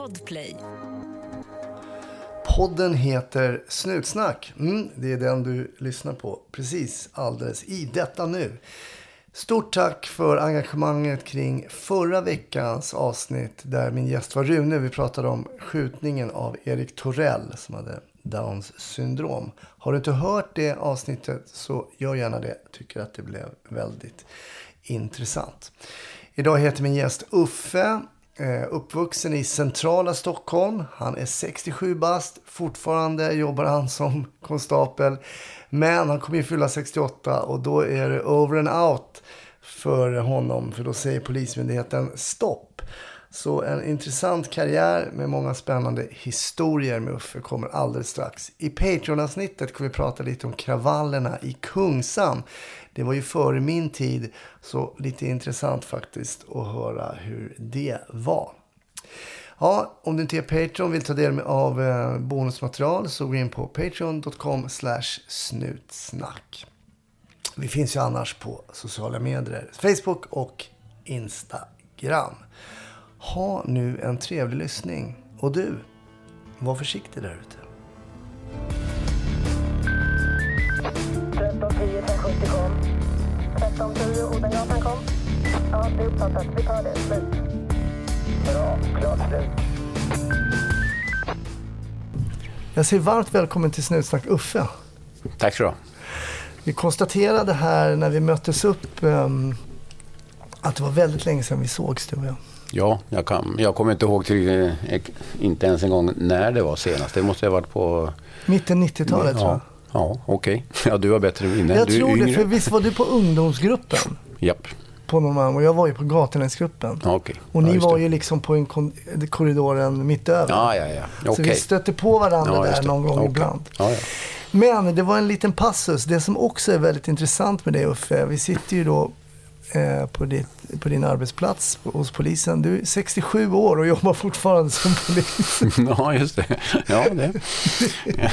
Podplay. Podden heter Snutsnack. Mm, det är den du lyssnar på precis alldeles i detta nu. Stort tack för engagemanget kring förra veckans avsnitt där min gäst var Rune. Vi pratade om skjutningen av Erik Torell som hade Downs syndrom. Har du inte hört det avsnittet så gör gärna det. Tycker att det blev väldigt intressant. Idag heter min gäst Uffe. Eh, uppvuxen i centrala Stockholm. Han är 67 bast. Fortfarande jobbar han som konstapel. Men han kommer ju fylla 68 och då är det over and out för honom. För då säger Polismyndigheten stopp. Så en intressant karriär med många spännande historier med Uffe kommer alldeles strax. I Patreon-avsnittet kommer vi prata lite om kravallerna i Kungsan. Det var ju före min tid, så lite intressant faktiskt att höra hur det var. Ja, om du inte är Patreon och vill ta del av eh, bonusmaterial så gå in på patreon.com snutsnack. Vi finns ju annars på sociala medier, Facebook och Instagram. Ha nu en trevlig lyssning. Och du, var försiktig där ute. 1310 Odengatan kom. Ja, det är uppfattat. Vi tar det. Slut. Bra. Klart slut. Jag säger varmt välkommen till Snutsnack Uffe. Tack så du. Vi konstaterade här när vi möttes upp um, att det var väldigt länge sedan vi sågs du och jag. Ja, jag, kan, jag kommer inte ihåg till, eh, inte ens en gång när det var senast. Det måste ha varit på... Mitten 90-talet tror jag. Ja, ja okej. Ja, du har bättre minne. Jag du tror det, för visst var du på ungdomsgruppen? Japp. På Norrmalm och jag var ju på Gatulänsgruppen. Ja, okej. Och ja, ni just var ju liksom på en korridoren mitt över. Ja, ja, ja. Så Okej. vi stötte på varandra Ja, där någon gång Okej. ibland. Ja, ja. Men det var en liten passus. Det som också är väldigt intressant med dig Uffe. Vi sitter ju då eh, på, ditt, på din arbetsplats hos polisen. Du är 67 år och jobbar fortfarande som polis. ja, just det. Ja, det.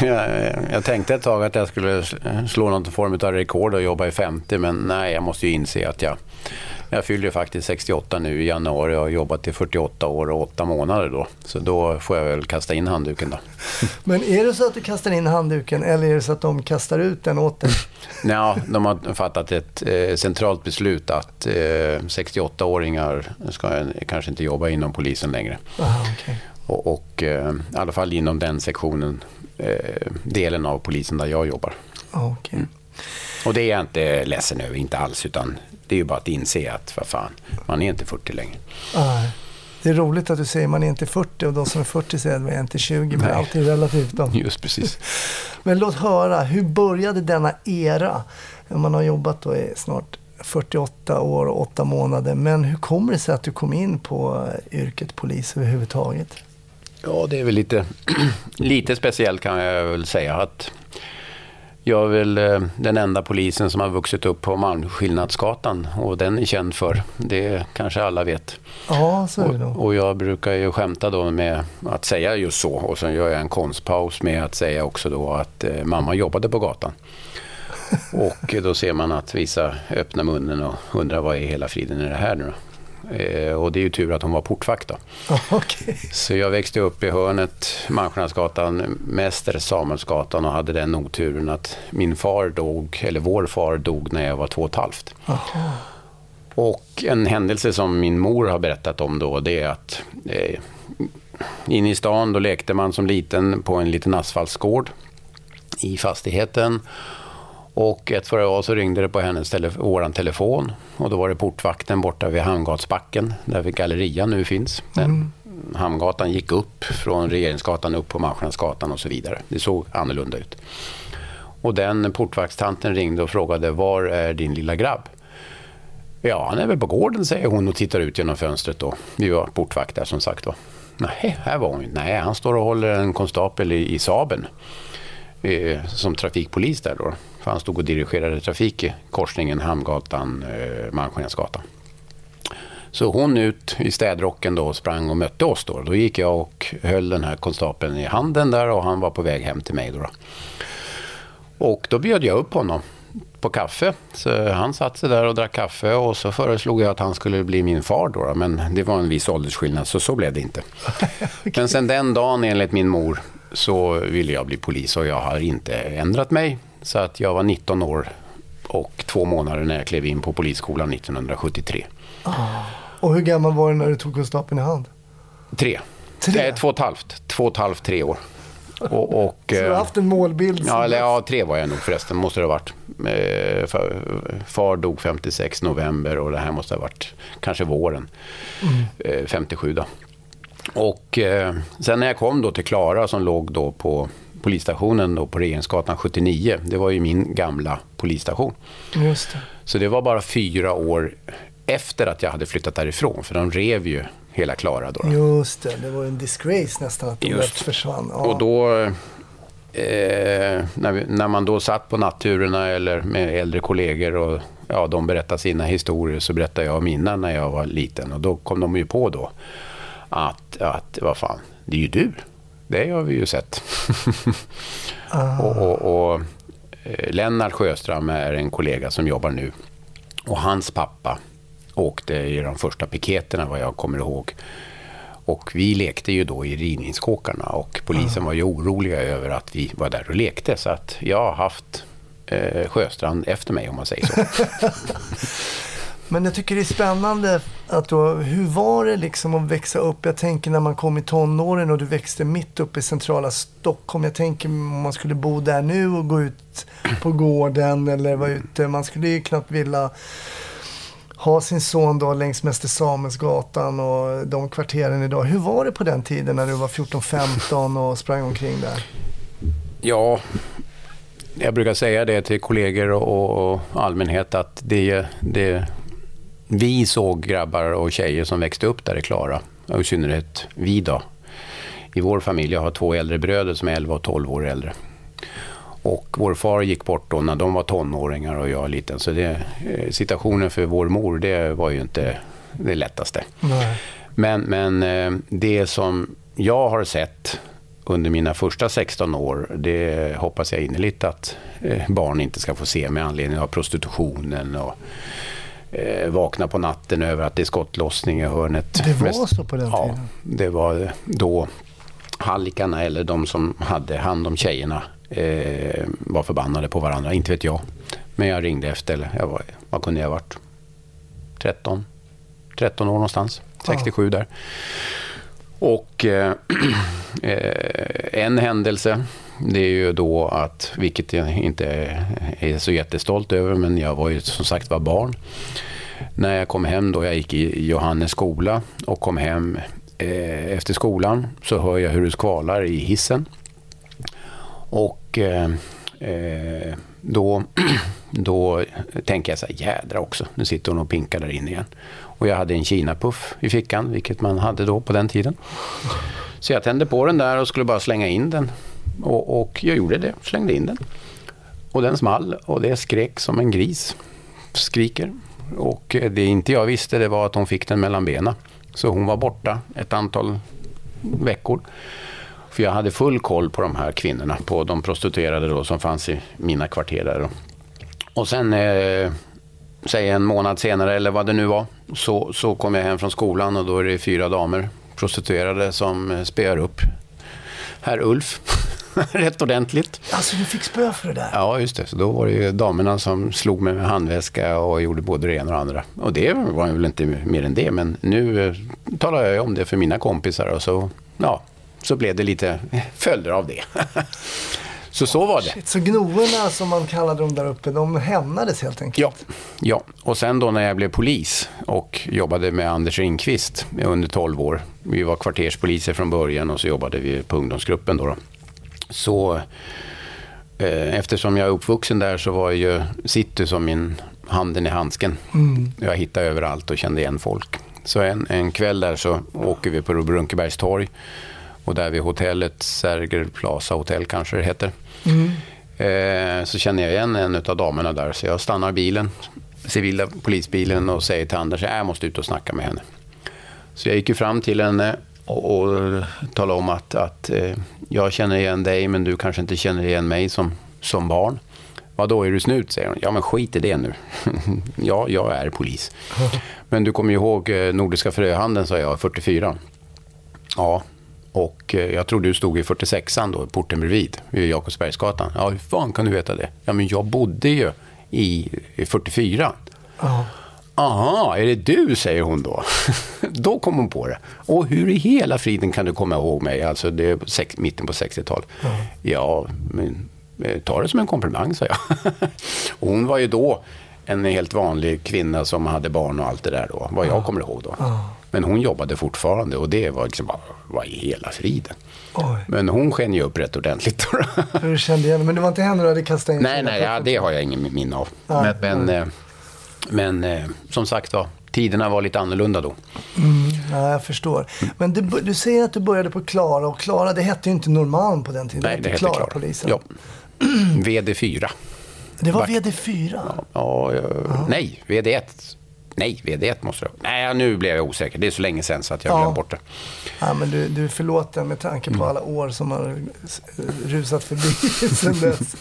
Jag, jag tänkte ett tag att jag skulle slå någon form av rekord och jobba i 50, men nej, jag måste ju inse att jag, jag fyller ju faktiskt 68 nu i januari och har jobbat i 48 år och 8 månader då. Så då får jag väl kasta in handduken då. Men är det så att du kastar in handduken eller är det så att de kastar ut den åt dig? Ja, de har fattat ett eh, centralt beslut att eh, 68-åringar ska kanske inte jobba inom polisen längre. Aha, okej. Och, och eh, i alla fall inom den sektionen, eh, delen av polisen där jag jobbar. Ja, okej. Och det är jag inte ledsen över, inte alls, utan det är ju bara att inse att vad fan, man är inte 40 längre. Nej. Det är roligt att du säger man är inte 40 och de som är 40 säger att man är inte 20. Men Nej. allt är relativt. Då. Just precis. Men låt höra, hur började denna era? Man har jobbat då i snart 48 år och 8 månader. Men hur kommer det sig att du kom in på eh, yrket polis överhuvudtaget? Ja, det är väl lite, lite speciellt kan jag väl säga. att jag är väl eh, den enda polisen som har vuxit upp på Malmskillnadsgatan och den är känd för. Det kanske alla vet. Ja, så är det Och, och jag brukar ju skämta då med att säga just så och sen gör jag en konstpaus med att säga också då att eh, mamma jobbade på gatan. Och då ser man att vissa öppnar munnen och undrar vad i hela friden är det här nu då? Eh, och det är ju tur att hon var portvakt då. Okej. Så jag växte upp i hörnet Malmskillnadsgatan, Mäster Samuelsgatan och hade den oturen att min far dog, eller vår far dog när jag var två och ett halvt. Jaha. Och en händelse som min mor har berättat om då, det är att eh, inne i stan då lekte man som liten på en liten asfaltsgård i fastigheten. Och ett för år så ringde det på hennes tele våran telefon och då var det portvakten borta vid Hamngatsbacken där vid Gallerian nu finns. Den, Hamngatan gick upp från Regeringsgatan upp på Malmskillnadsgatan och så vidare. Det såg annorlunda ut. Och den portvaktstanten ringde och frågade var är din lilla grabb? Ja, han är väl på gården, säger hon och tittar ut genom fönstret. Då. Vi var portvakter som sagt var. Nej, här var hon. Nej, han står och håller en konstapel i, i Saben eh, som trafikpolis där då. För han stod och dirigerade trafik i korsningen Hamngatan, eh, Malmskillnadsgatan. Så hon ut i städrocken då och sprang och mötte oss då. Då gick jag och höll den här konstapeln i handen där och han var på väg hem till mig då. då. Och då bjöd jag upp honom på kaffe. Så han satte sig där och drack kaffe och så föreslog jag att han skulle bli min far då. Men det var en viss åldersskillnad så så blev det inte. Men sen den dagen enligt min mor så ville jag bli polis och jag har inte ändrat mig. Så att jag var 19 år och två månader när jag klev in på polisskolan 1973. Och hur gammal var du när du tog konstapeln i hand? Tre. Tre? Nej, två och ett halvt. Två och ett halvt, tre år. Och, och, Så du har eh, haft en målbild? Ja, eller, ja, tre var jag nog förresten, måste det ha varit. Eh, fa- Far dog 56 november och det här måste ha varit kanske våren eh, 57 då. Och eh, sen när jag kom då till Klara som låg då på polisstationen då på Regeringsgatan 79, det var ju min gamla polisstation. Just det. Så det var bara fyra år efter att jag hade flyttat därifrån, för de rev ju hela Klara då. Just det, det var en disgrace nästan att de Just. försvann. Ja. Och då, eh, när, vi, när man då satt på natturerna eller med äldre kollegor och ja, de berättade sina historier så berättade jag mina när jag var liten. Och då kom de ju på då att, att vad fan, det är ju du. Det har vi ju sett. och, och, och eh, Lennart Sjöström är en kollega som jobbar nu. Och hans pappa åkte i de första piketerna vad jag kommer ihåg. Och vi lekte ju då i rivningskåkarna och polisen var ju oroliga över att vi var där och lekte. Så att jag har haft eh, Sjöstrand efter mig om man säger så. Men jag tycker det är spännande att då, hur var det liksom att växa upp? Jag tänker när man kom i tonåren och du växte mitt uppe i centrala Stockholm. Jag tänker om man skulle bo där nu och gå ut på gården eller vara ute. Man skulle ju knappt vilja ha sin son då längs Mäster Samuelsgatan och de kvarteren idag. Hur var det på den tiden när du var 14-15 och sprang omkring där? Ja, jag brukar säga det till kollegor och, och allmänhet att det, det, vi såg grabbar och tjejer som växte upp där i Klara. Och i synnerhet vi då. I vår familj, jag har två äldre bröder som är 11 och 12 år äldre. Och vår far gick bort då när de var tonåringar och jag liten. Så det, eh, situationen för vår mor, det var ju inte det lättaste. Nej. Men, men eh, det som jag har sett under mina första 16 år, det hoppas jag innerligt att eh, barn inte ska få se med anledning av prostitutionen och eh, vakna på natten över att det är skottlossning i hörnet. Det var så på den ja, tiden? det var då hallikarna eller de som hade hand om tjejerna eh, var förbannade på varandra, inte vet jag. Men jag ringde efter, eller jag var, vad kunde jag ha varit? 13, 13 år någonstans, 67 där. Och eh, eh, en händelse, det är ju då att, vilket jag inte är så jättestolt över, men jag var ju som sagt var barn. När jag kom hem då, jag gick i Johannes skola och kom hem eh, efter skolan så hör jag hur det skvalar i hissen. Och eh, eh, då, då tänker jag så här, jädra också, nu sitter hon och pinkar där inne igen. Och jag hade en kinapuff i fickan, vilket man hade då på den tiden. Så jag tände på den där och skulle bara slänga in den. Och, och jag gjorde det, slängde in den. Och den small och det skrek som en gris skriker. Och det inte jag visste det var att hon fick den mellan benen. Så hon var borta ett antal veckor. För jag hade full koll på de här kvinnorna, på de prostituerade då, som fanns i mina kvarter där. då. Och sen, eh, säg en månad senare eller vad det nu var, så, så kom jag hem från skolan och då är det fyra damer, prostituerade, som eh, spöar upp herr Ulf. Rätt ordentligt. Alltså du fick spö för det där? Ja, just det. Så då var det ju damerna som slog mig med handväska och gjorde både det ena och det andra. Och det var väl inte mer än det, men nu eh, talar jag ju om det för mina kompisar och så, ja, så blev det lite följder av det. så så var det. Shit, så gnoerna som man kallade dem där uppe, de hämnades helt enkelt? Ja, ja, och sen då när jag blev polis och jobbade med Anders Ringqvist under 12 år. Vi var kvarterspoliser från början och så jobbade vi på ungdomsgruppen då. då. Så eh, eftersom jag är uppvuxen där så var ju city som min handen i handsken. Jag hittade överallt och kände igen folk. Så en, en kväll där så åker vi på Brunkebergs torg och där vid hotellet, Serger Plaza Hotel kanske det heter. Eh, så känner jag igen en av damerna där så jag stannar bilen, civila polisbilen och säger till Anders att jag måste ut och snacka med henne. Så jag gick ju fram till henne och, och talade om att, att eh, jag känner igen dig men du kanske inte känner igen mig som, som barn. Vad då är du snut? säger hon. Ja, men skit i det nu. ja, jag är polis. men du kommer ju ihåg eh, Nordiska fröhandeln, sa jag, 44. Ja, och eh, jag tror du stod i 46an då, porten bredvid, vid Jakobsbergsgatan. Ja, hur fan kan du veta det? Ja, men jag bodde ju i i 44. Ja. Aha, är det du, säger hon då. då kom hon på det. Och hur i hela friden kan du komma ihåg mig? Alltså, det är sex, mitten på 60-talet. Ja, men eh, ta det som en komplimang, sa jag. och hon var ju då en helt vanlig kvinna som hade barn och allt det där då, vad jag kommer ihåg då. Men hon jobbade fortfarande och det var liksom bara, vad i hela friden? Oj. Men hon sken ju upp rätt ordentligt. då. Hur kände igen Men det var inte henne du hade kastat in? Nej, nej, ja, det har jag ingen minne av. Men men, eh, men eh, som sagt var, tiderna var lite annorlunda då. Ja, jag förstår. Men du, du säger att du började på Klara och Klara, det hette ju inte Norrmalm på den tiden. Nej, det hette Klara. polisen. Ja. VD4. Det var Vart- VD4. Ja, ja, nej, VD1. Nej, VD1 måste det. Nej, nu blev jag osäker. Det är så länge sedan så att jag Ja. glömde bort det. Ja, men du, du är förlåten med tanke Mm. på alla år som har s- rusat förbi sedan dess.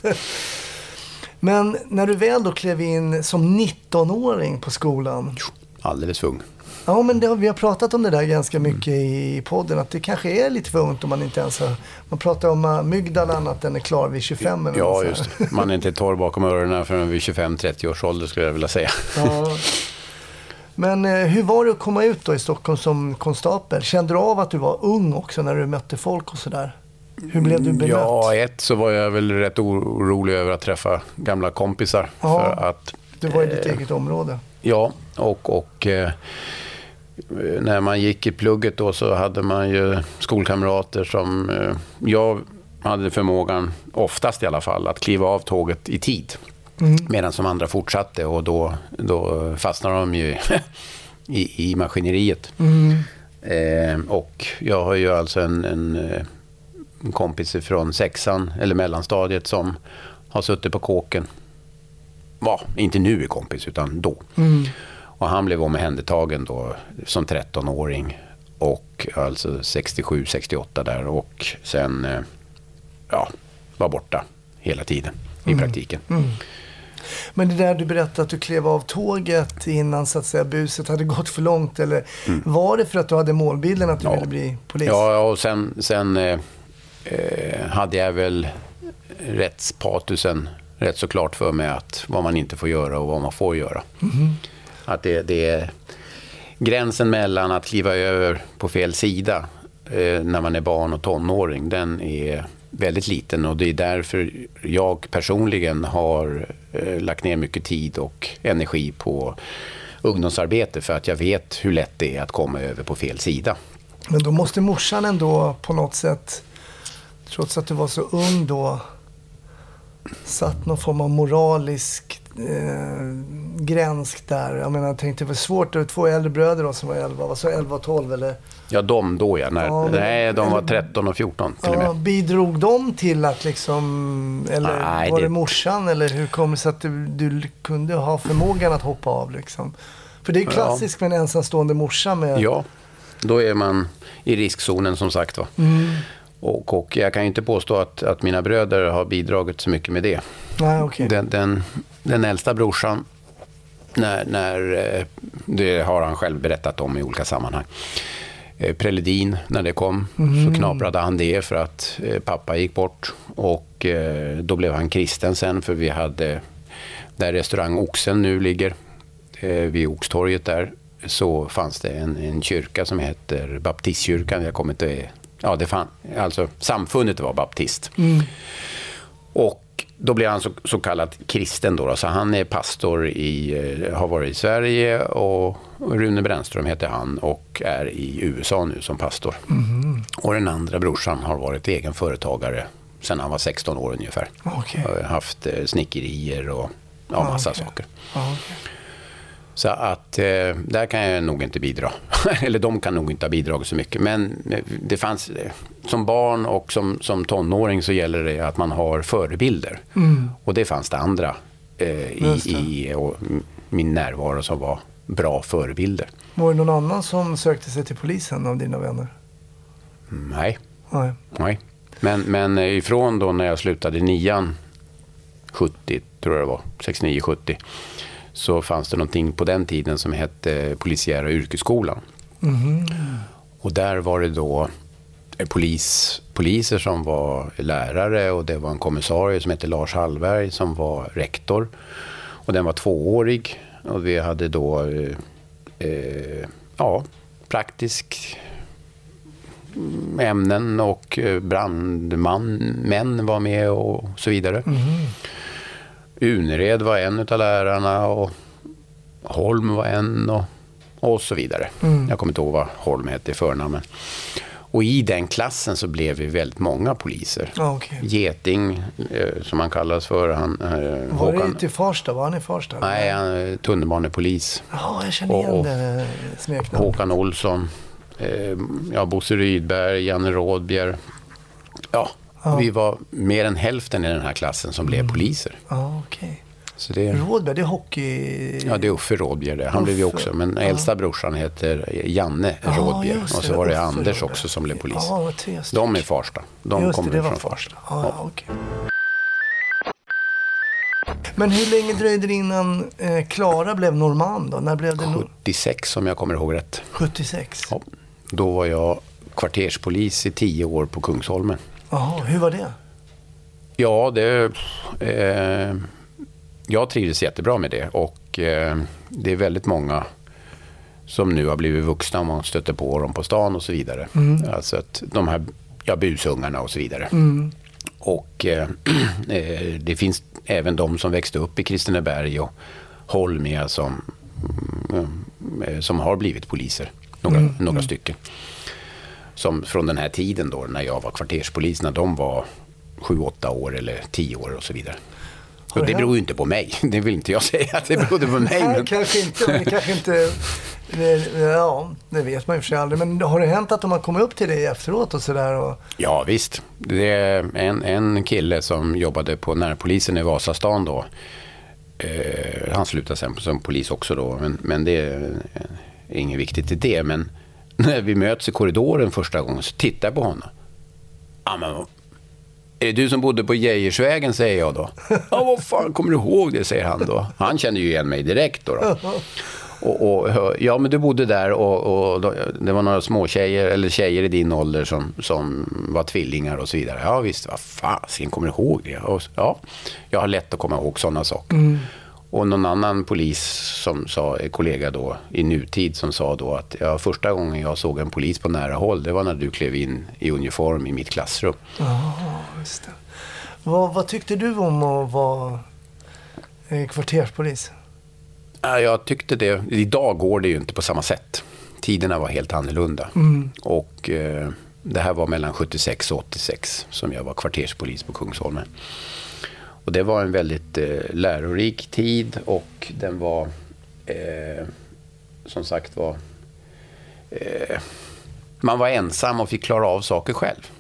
Men när du väl då klev in som 19-åring på skolan. Alldeles för ung. Ja, men det, vi har pratat om det där ganska mycket i podden. Att det kanske är lite för ungt om man inte ens har... Man pratar om uh, Mygdala att den är klar vid 25 eller Ja, just det. Man är inte torr bakom öronen förrän vid 25-30 års ålder skulle jag vilja säga. Ja. Men eh, hur var det att komma ut då i Stockholm som konstapel? Kände du av att du var ung också när du mötte folk och sådär? Hur blev du bemött? Ja, ett så var jag väl rätt orolig över att träffa gamla kompisar. För att Du var i ditt eget område. Ja, och, och eh, när man gick i plugget då så hade man ju skolkamrater som... Eh, jag hade förmågan, oftast i alla fall, att kliva av tåget i tid. Medan som andra fortsatte och då, då fastnade de ju i, i maskineriet. Eh, och jag har ju alltså en, en, eh, en kompis från sexan, eller mellanstadiet, som har suttit på kåken var, inte nu är kompis, utan då. Och han blev omhändertagen då som 13-åring. Och alltså 67, 68 där. Och sen, eh, ja, var borta hela tiden i praktiken. Men det där du berättade att du klev av tåget innan så att säga buset hade gått för långt. Eller var det för att du hade målbilden att du Mm. Ja. ville bli polis? Ja, och sen, sen eh, hade jag väl rättspatusen rätt så klart för mig att vad man inte får göra och vad man får göra. Att det, det är gränsen mellan att kliva över på fel sida eh, när man är barn och tonåring, den är väldigt liten och det är därför jag personligen har eh, lagt ner mycket tid och energi på ungdomsarbete för att jag vet hur lätt det är att komma över på fel sida. Men då måste morsan ändå på något sätt, trots att du var så ung då, satt någon form av moralisk eh, gräns där. Jag menar, jag tänkte det var svårt. Det var två äldre bröder då som var 11, vad sa jag, 11 och 12 eller? Ja, de då ja. När, Ja, nej, de var eller- 13 och 14 till och Ja, med. bidrog de till att liksom, eller Nej, var det det- morsan eller hur kom det sig att du, du kunde ha förmågan att hoppa av liksom? För det är ju Ja. klassiskt med en ensamstående morsa med... Ja, då är man i riskzonen som sagt var. Mm. Och, och jag kan ju inte påstå att, att mina bröder har bidragit så mycket med det. Nej, okej. Den, den, den äldsta brorsan, när, när, eh, det har han själv berättat om i olika sammanhang. Eh, Preludin, när det kom, så knaprade han det för att eh, pappa gick bort. Och då blev han kristen sen, för vi hade, där restaurang Oxen nu ligger, vid Oxtorget där, så fanns det en, en kyrka som heter Baptistkyrkan. Jag kommer inte... Ja, det fann, alltså samfundet var baptist. Och då blev han så, så kallad kristen då, då. Så han är pastor i, eh, har varit i Sverige och Rune Brännström heter han och är i USA nu som pastor. Och den andra brorsan har varit egen företagare sedan han var 16 år ungefär. Okej. Har haft eh, snickerier och ja, massa okej. saker. Okej. Så att eh, där kan jag nog inte bidra. Eller de kan nog inte ha bidragit så mycket. Men eh, det fanns, eh, som barn och som, som tonåring så gäller det att man har förebilder. Och det fanns det andra eh, i, det. i min närvaro som var bra förebilder. Var det någon annan som sökte sig till polisen av dina vänner? Nej, Nej. nej. Men, men ifrån då när jag slutade nian 70, tror jag det var, 69-70, så fanns det någonting på den tiden som hette Polisiära yrkesskolan. Och där var det då eh, polis, poliser som var lärare och det var en kommissarie som hette Lars Hallberg som var rektor. Och den var tvåårig och vi hade då eh, eh, ja, praktisk ämnen och eh, brandman, män var med och så vidare. Unered var en av lärarna och Holm var en och, och så vidare. Jag kommer inte ihåg vad Holm hette i förnamn. Och i den klassen så blev vi väldigt många poliser. Okej. Geting, eh, som han kallas för. Han, eh, Var det Håkan, till Farsta? Var han i Farsta? nej, han är tunnelbanepolis. Ja, jag känner Och- igen och- det smeknamnet. Håkan Olsson, eh, ja, Bosse Rydberg, Janne Rådbjer. Ja, Ja. vi var mer än hälften i den här klassen som blev poliser. Ja, okej. Så det, Rådberg, det är hockey... ja, det är Uffe Rådbjer det. Han blev ju Uffe, också, men ja. äldsta brorsan heter Janne Ja, Rådbjer. Och så var det Uffe Anders Rådbjer. också som blev polis. Ja, det. De är Farsta. De Just det, kommer det var från Farsta. Ja, ja, okej. Men hur länge dröjde det innan eh, Klara blev norman då? När blev det? nor- 76 om jag kommer ihåg rätt. 76? Ja, då var jag kvarterspolis i tio år på Kungsholmen. Jaha, hur var det? Ja, det... Eh, jag trivdes jättebra med det och eh, det är väldigt många som nu har blivit vuxna och man stöter på dem på stan och så vidare. Alltså att de här ja, busungarna och så vidare. Och eh, eh, det finns även de som växte upp i Kristineberg och Holmia som, mm, eh, som har blivit poliser. Några, några stycken. Som från den här tiden då när jag var kvarterspolis, när de var sju, åtta år eller tio år och så vidare. Och det beror ju inte på mig. Det vill inte jag säga att det berodde på mig. Nej, Men... kanske inte. Men kanske inte... Ja, det vet man ju för sig aldrig. Men har det hänt att de har kommit upp till dig efteråt och sådär? Och... Ja, visst. Det är en, en kille som jobbade på närpolisen i Vasastan då. Eh, han slutade sen som polis också då, men, men det är inget viktigt i det. Men när vi möts i korridoren första gången så tittar jag på honom. Ja, men, är det du som bodde på Geijersvägen, säger jag då. Ja, vad fan, kommer du ihåg det, säger han då. Han känner ju igen mig direkt då. då. Och, och, ja, men du bodde där och, och det var några små tjejer, eller tjejer i din ålder som, som var tvillingar och så vidare. Ja visst, vad fasiken kommer du ihåg det? Och, ja, jag har lätt att komma ihåg sådana saker. Mm. Och någon annan polis som sa, en kollega då i nutid som sa då att ja, första gången jag såg en polis på nära håll, det var när du klev in i uniform i mitt klassrum. Ja, just det. Vad, vad tyckte du om att vara eh, kvarterspolis? Ja, jag tyckte det. Idag går det ju inte på samma sätt. Tiderna var helt annorlunda. Och eh, det här var mellan 76 och 86 som jag var kvarterspolis på Kungsholmen. Och det var en väldigt eh, lärorik tid och den var eh, som sagt var eh, man var ensam och fick klara av saker själv.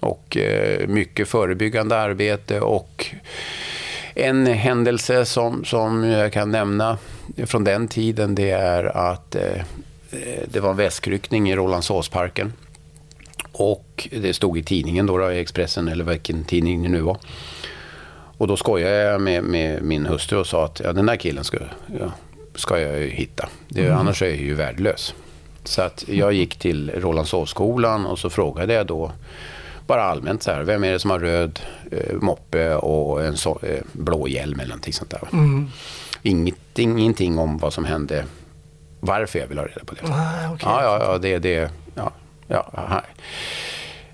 Och eh, mycket förebyggande arbete och en händelse som, som jag kan nämna från den tiden det är att eh, eh, det var en väskryckning i Rålambshovsparken. Och det stod i tidningen då, då, i Expressen eller vilken tidning det nu var. Och då skojade jag med, med min hustru och sa att ja, den där killen ska, ja, ska jag hitta. Det, Annars är jag ju värdelös. Så att jag gick till Rålambshovsskolan och så frågade jag då bara allmänt så här, vem är det som har röd eh, moppe och en så, eh, blå hjälm eller någonting sånt där. Inget, ingenting om vad som hände, varför jag vill ha reda på det. Nej, okej. Ja, ja, ja, det, det, ja, ja, aha.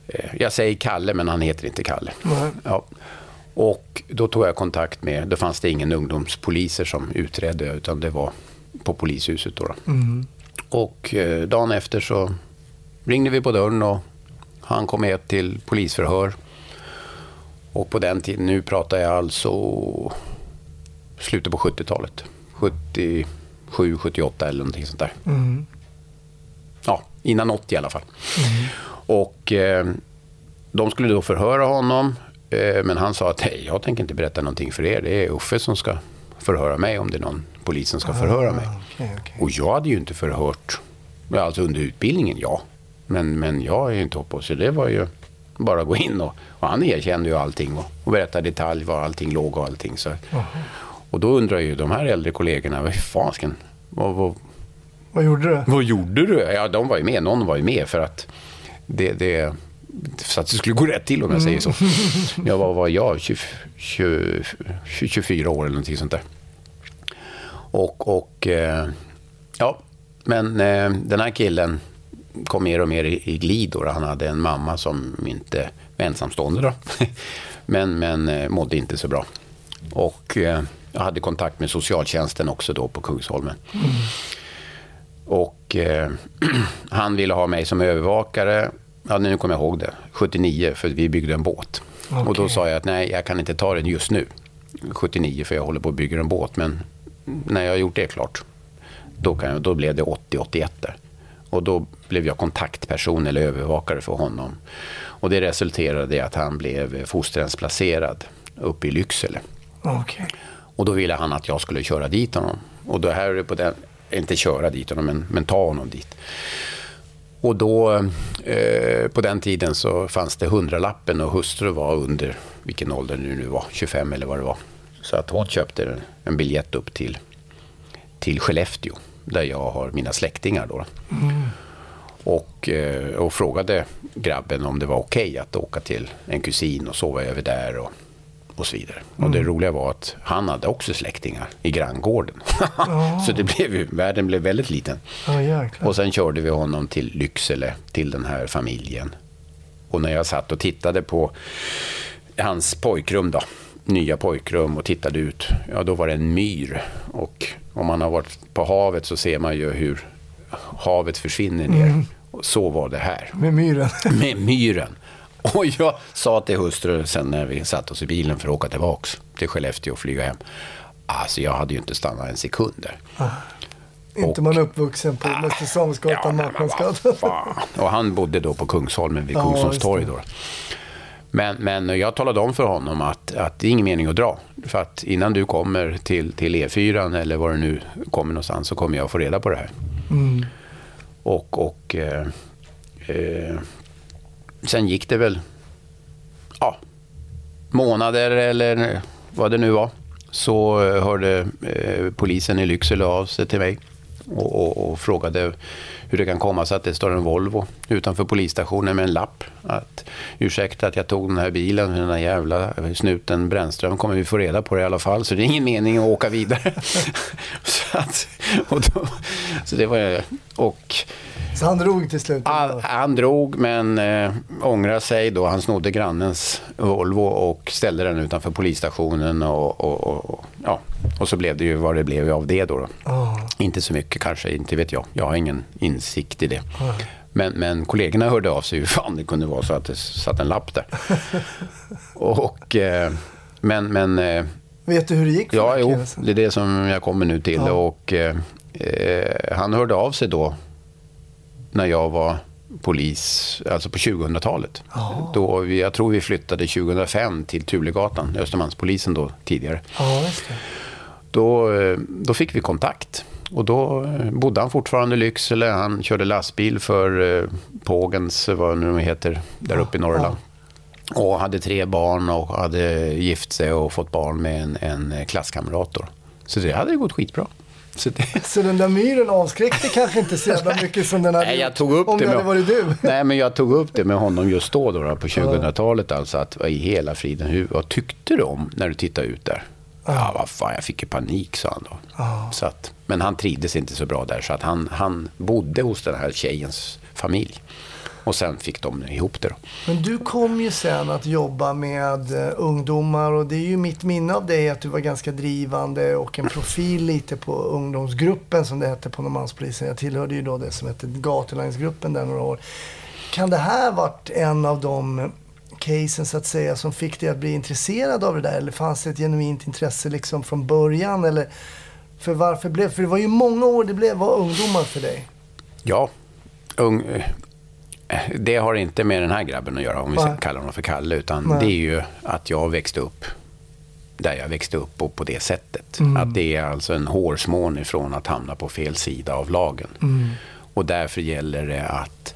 Eh, Jag säger Kalle, men han heter inte Kalle. Nej. Ja. Och då tog jag kontakt med, då fanns det ingen ungdomspoliser som utredde, utan det var på polishuset. Då, då. Och eh, dagen efter så ringde vi på dörren och han kom med till polisförhör. Och på den tiden, nu pratar jag alltså slutet på 70-talet. 77, 78 eller någonting sånt där. Ja, innan 80 i alla fall. Och eh, de skulle då förhöra honom. Eh, men han sa att hej, jag tänker inte berätta någonting för er. Det är Uffe som ska förhöra mig om det är någon polis som ska förhöra mig. okej, okej. Och jag hade ju inte förhört, alltså under utbildningen, ja. Men, men jag är ju inte hoppad, så det var ju, bara gå in och, och han erkände ju allting och, och berättade detalj var allting låg och allting. Så. Och då undrar ju de här äldre kollegorna, vad fasken, vad, vad, Vad gjorde du? vad gjorde du? Ja, de var ju med, någon var ju med för att det, det så att det skulle gå rätt till om jag säger så. Jag var, var jag, 20, 20, 24 år eller någonting sånt där. Och, och eh, ja, men eh, den här killen kom mer och mer i, i glid. Då. Han hade en mamma som inte var ensamstående då. Men, men eh, mådde inte så bra. Och jag hade kontakt med socialtjänsten också då på Kungsholmen. Och eh, han ville ha mig som övervakare. Ja, nu kommer jag ihåg det. 79, för vi byggde en båt. Och då sa jag att nej, jag kan inte ta den just nu. 79, för jag håller på att bygga en båt. Men när jag har gjort det klart, då, kan jag, då blev det 80-81 där. Och då blev jag kontaktperson eller övervakare för honom. Och det resulterade i att han blev fosterhemsplacerad uppe i Lycksele. Okej. Och då ville han att jag skulle köra dit honom. Och då här är det på den, inte köra dit honom, men, men ta honom dit. Och då, eh, på den tiden så fanns det hundralappen och hustru var under, vilken ålder nu nu var, 25 eller vad det var. Så att hon köpte en, en biljett upp till, till Skellefteå, där jag har mina släktingar då. Och, eh, och frågade grabben om det var okej att åka till en kusin och sova över där och, och så vidare. Och det roliga var att han hade också släktingar i granngården. så det blev ju, världen blev väldigt liten. Jäklar. Och sen körde vi honom till Lycksele, till den här familjen. Och när jag satt och tittade på hans pojkrum då, nya pojkrum och tittade ut, ja då var det en myr. Och om man har varit på havet så ser man ju hur havet försvinner ner. Och så var det här Med myren. med myren. Och jag sa till hustrun sen när vi satt oss i bilen för att åka tillbaks till Skellefteå och flyga hem. Alltså jag hade ju inte stannat en sekund där. Inte man uppvuxen på Mäster Samuelsgatan, men vad Markmansgatan. Och han bodde då på Kungsholmen vid Ja, Kungsholms just torg. det. Då. Men, men jag talade om för honom att, att det är ingen mening att dra. För att innan du kommer till, till E4 eller var du nu kommer någonstans så kommer jag få reda på det här. Mm. Och, och eh, eh, sen gick det väl ja, månader eller vad det nu var. Så eh, hörde eh, polisen i Lycksele av sig till mig och, och, och frågade hur det kan komma sig att det står en Volvo utanför polisstationen med en lapp. Att, ursäkta att jag tog den här bilen, den här jävla snuten Brännström kommer vi få reda på det i alla fall. Så det är ingen mening att åka vidare. så, att, och då, så det var och Så han drog till slut? han, han drog men äh, ångrade sig då. Han snodde grannens Volvo och ställde den utanför polisstationen. Och, och, och, och, ja. och så blev det ju vad det blev av det då. då. Ja. Inte så mycket kanske, inte vet jag. Jag har ingen insikt i det. Men, men kollegorna hörde av sig hur fan det kunde vara så att det satt en lapp där. och, eh, men, men eh, Vet du hur det gick för Ja, jo, det är det som jag kommer nu till. Ja. Och, eh, eh, han hörde av sig då när jag var polis, alltså på 2000-talet. Då vi, jag tror vi flyttade 2005 till Tulegatan, Östermalmspolisen då tidigare. Det. Då, eh, då fick vi kontakt. Och då eh, bodde han fortfarande i Lycksele. Han körde lastbil för eh, Pågens, vad nu heter, där uppe i Norrland. Och hade tre barn och hade gift sig och fått barn med en, en klasskamrat. Då. Så det hade gått skitbra. Så det, Så den där myren avskräckte kanske inte så jävla mycket som den hade Nej, jag gjort tog upp om det det med, hade varit du. Nej, men jag tog upp det med honom just då, då, då på 2000-talet. Alltså att i hela friden, hur, vad tyckte du om när du tittade ut där? Ja, vad fan, jag fick ju panik, sa han då. Så att, men han trivdes inte så bra där, så att han, han bodde hos den här tjejens familj. Och sen fick de ihop det då. Men du kom ju sen att jobba med eh, ungdomar och det är ju mitt minne av dig att du var ganska drivande och en profil lite på ungdomsgruppen som det hette på Norrmalmspolisen. Jag tillhörde ju då det som hette Gatulangensgruppen där några år. Kan det här varit en av de casen så att säga som fick dig att bli intresserad av det där? Eller fanns det ett genuint intresse liksom från början? Eller för varför blev, för det var ju många år det blev, var ungdomar för dig. Ja, ung, det har inte med den här grabben att göra, om vi Nej. kalla honom för Kalle. Utan Nej. det är ju att jag växte upp där jag växte upp och på det sättet. Mm. Att det är alltså en hårsmån ifrån att hamna på fel sida av lagen. Mm. Och därför gäller det att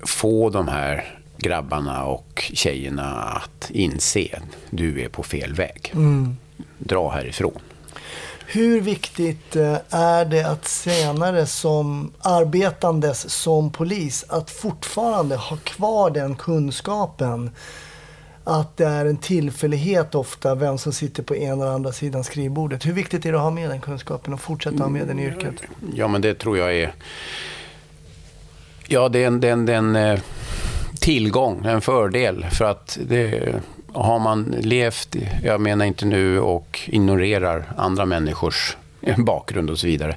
få de här grabbarna och tjejerna att inse att du är på fel väg. Dra härifrån. Hur viktigt eh, är det att senare som arbetandes som polis att fortfarande ha kvar den kunskapen? Att det är en tillfällighet ofta vem som sitter på ena eller andra sidan skrivbordet. Hur viktigt är det att ha med den kunskapen och fortsätta ha med den i yrket? Ja, men det tror jag är... Ja, det är en, det är en, det är en eh, tillgång, en fördel. För att det, har man levt, jag menar inte nu och ignorerar andra människors bakgrund och så vidare.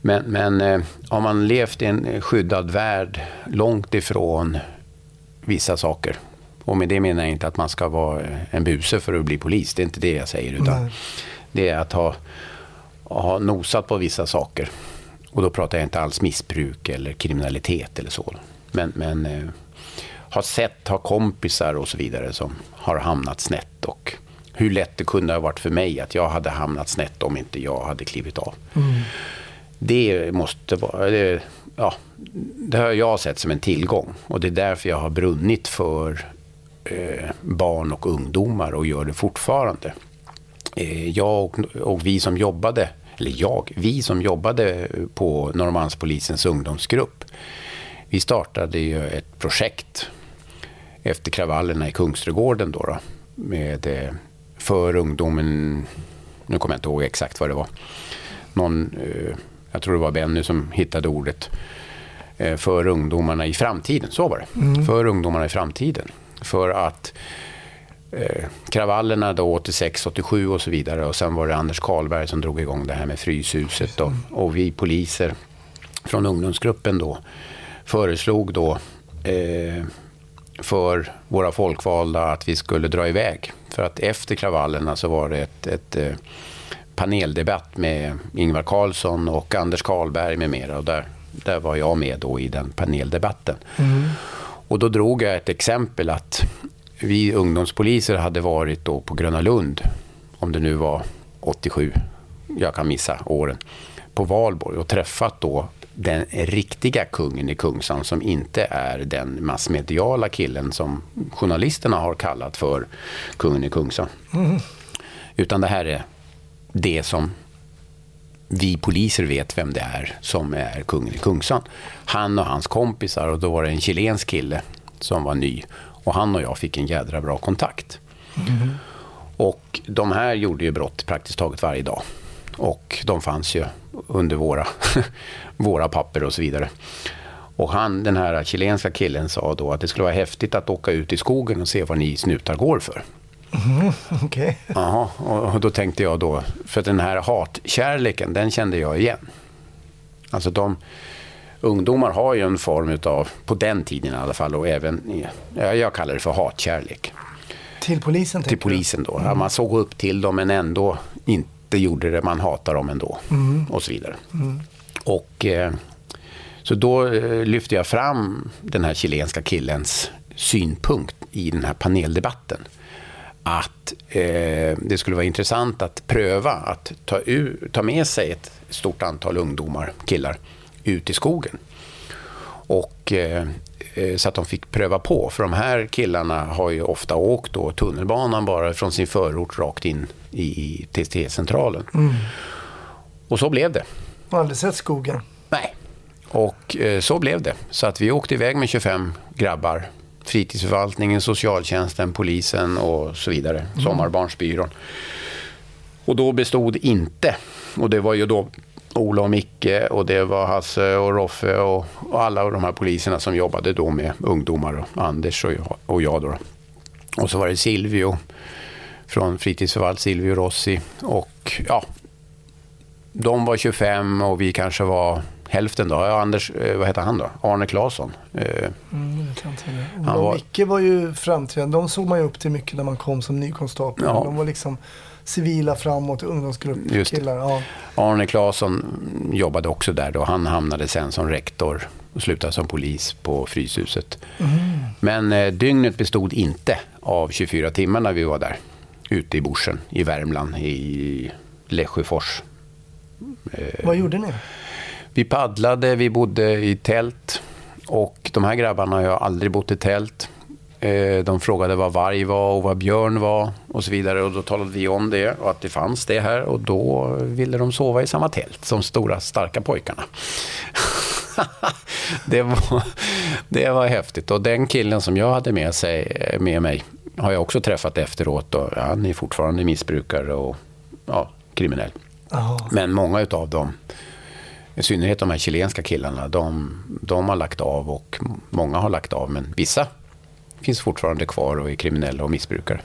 Men, men eh, har man levt i en skyddad värld långt ifrån vissa saker. Och med det menar jag inte att man ska vara en buse för att bli polis. Det är inte det jag säger. Utan Nej. det är att ha, ha nosat på vissa saker. Och då pratar jag inte alls missbruk eller kriminalitet eller så. Men, men eh, har sett, har kompisar och så vidare som har hamnat snett. Och hur lätt det kunde ha varit för mig att jag hade hamnat snett om inte jag hade klivit av. Det måste vara... Det, ja, det har jag sett som en tillgång. Och det är därför jag har brunnit för eh, barn och ungdomar och gör det fortfarande. Eh, jag och, och vi som jobbade, eller jag, vi som jobbade på Norrmalmspolisens ungdomsgrupp, vi startade ju ett projekt efter kravallerna i Kungsträdgården då, då med, eh, för ungdomen, nu kommer jag inte ihåg exakt vad det var, någon, eh, jag tror det var Benny som hittade ordet, eh, för ungdomarna i framtiden, så var det, för ungdomarna i framtiden. För att eh, kravallerna då 86, 87 och så vidare. Och sen var det Anders Karlberg som drog igång det här med Fryshuset. Och, och vi poliser från ungdomsgruppen då föreslog då eh, för våra folkvalda att vi skulle dra iväg. För att efter kravallerna så var det ett, ett eh, paneldebatt med Ingvar Carlsson och Anders Karlberg med mera. Och där, där var jag med då i den paneldebatten. Och då drog jag ett exempel att vi ungdomspoliser hade varit då på Gröna Lund, om det nu var 87, jag kan missa åren, på Valborg och träffat då den riktiga kungen i Kungsan som inte är den massmediala killen som journalisterna har kallat för kungen i Kungsan. Utan det här är det som vi poliser vet vem det är som är kungen i Kungsan. Han och hans kompisar och då var det en chilensk kille som var ny. Och han och jag fick en jädra bra kontakt. Och de här gjorde ju brott praktiskt taget varje dag. Och de fanns ju under våra, våra papper och så vidare. Och han, den här chilenska killen sa då att det skulle vara häftigt att åka ut i skogen och se vad ni snutar går för. Okej. Jaha, och då tänkte jag då, för den här hatkärleken, den kände jag igen. Alltså de, ungdomar har ju en form utav, på den tiden i alla fall, och även, jag kallar det för hatkärlek. Till polisen Till polisen då. Ja, man såg upp till dem men ändå inte gjorde det, man hatar dem ändå. Och så vidare. Och eh, så då eh, lyfte jag fram den här chilenska killens synpunkt i den här paneldebatten. Att eh, det skulle vara intressant att pröva att ta, ur, ta med sig ett stort antal ungdomar, killar, ut i skogen. Och, eh, så att de fick pröva på. För de här killarna har ju ofta åkt då tunnelbanan bara från sin förort rakt in i, i TT-centralen. Och så blev det. Jag har aldrig sett skogen. Nej. Och eh, så blev det. Så att vi åkte iväg med 25 grabbar. Fritidsförvaltningen, socialtjänsten, polisen och så vidare. Sommarbarnsbyrån. Och då bestod inte, och det var ju då Ola och Micke och det var Hasse och Roffe och, och alla de här poliserna som jobbade då med ungdomar och Anders och jag. Och, jag då. och så var det Silvio från fritidsförvalt, Silvio Rossi. Och ja, de var 25 och vi kanske var hälften då. Ja, Anders, eh, vad heter han då? Arne Claesson. Eh, Mm, Han var- Micke var ju framträdande. De såg man ju upp till mycket när man kom som nykonstapel. Ja. De var liksom civila framåt, ungdomsgrupp, Just det. killar. Ja. Arne Claesson jobbade också där då. Han hamnade sen som rektor och slutade som polis på Fryshuset. Men eh, dygnet bestod inte av 24 timmar när vi var där. Ute i Borsen i Värmland, i Lesjöfors. Vad gjorde ni? Vi paddlade, vi bodde i tält Och de här grabbarna har aldrig bott i tält. Eh, De frågade vad varg var och vad björn var och så vidare. Och då talade vi om det och att det fanns det här. Och då ville de sova i samma tält som stora starka pojkarna. det, var, det var häftigt. Och den killen som jag hade med, sig, med mig har jag också träffat efteråt. Och han är fortfarande missbrukare och ja, kriminell. Ja. Men många utav dem, i synnerhet de här chilenska killarna, de, de har lagt av och många har lagt av. Men vissa finns fortfarande kvar och är kriminella och missbrukare.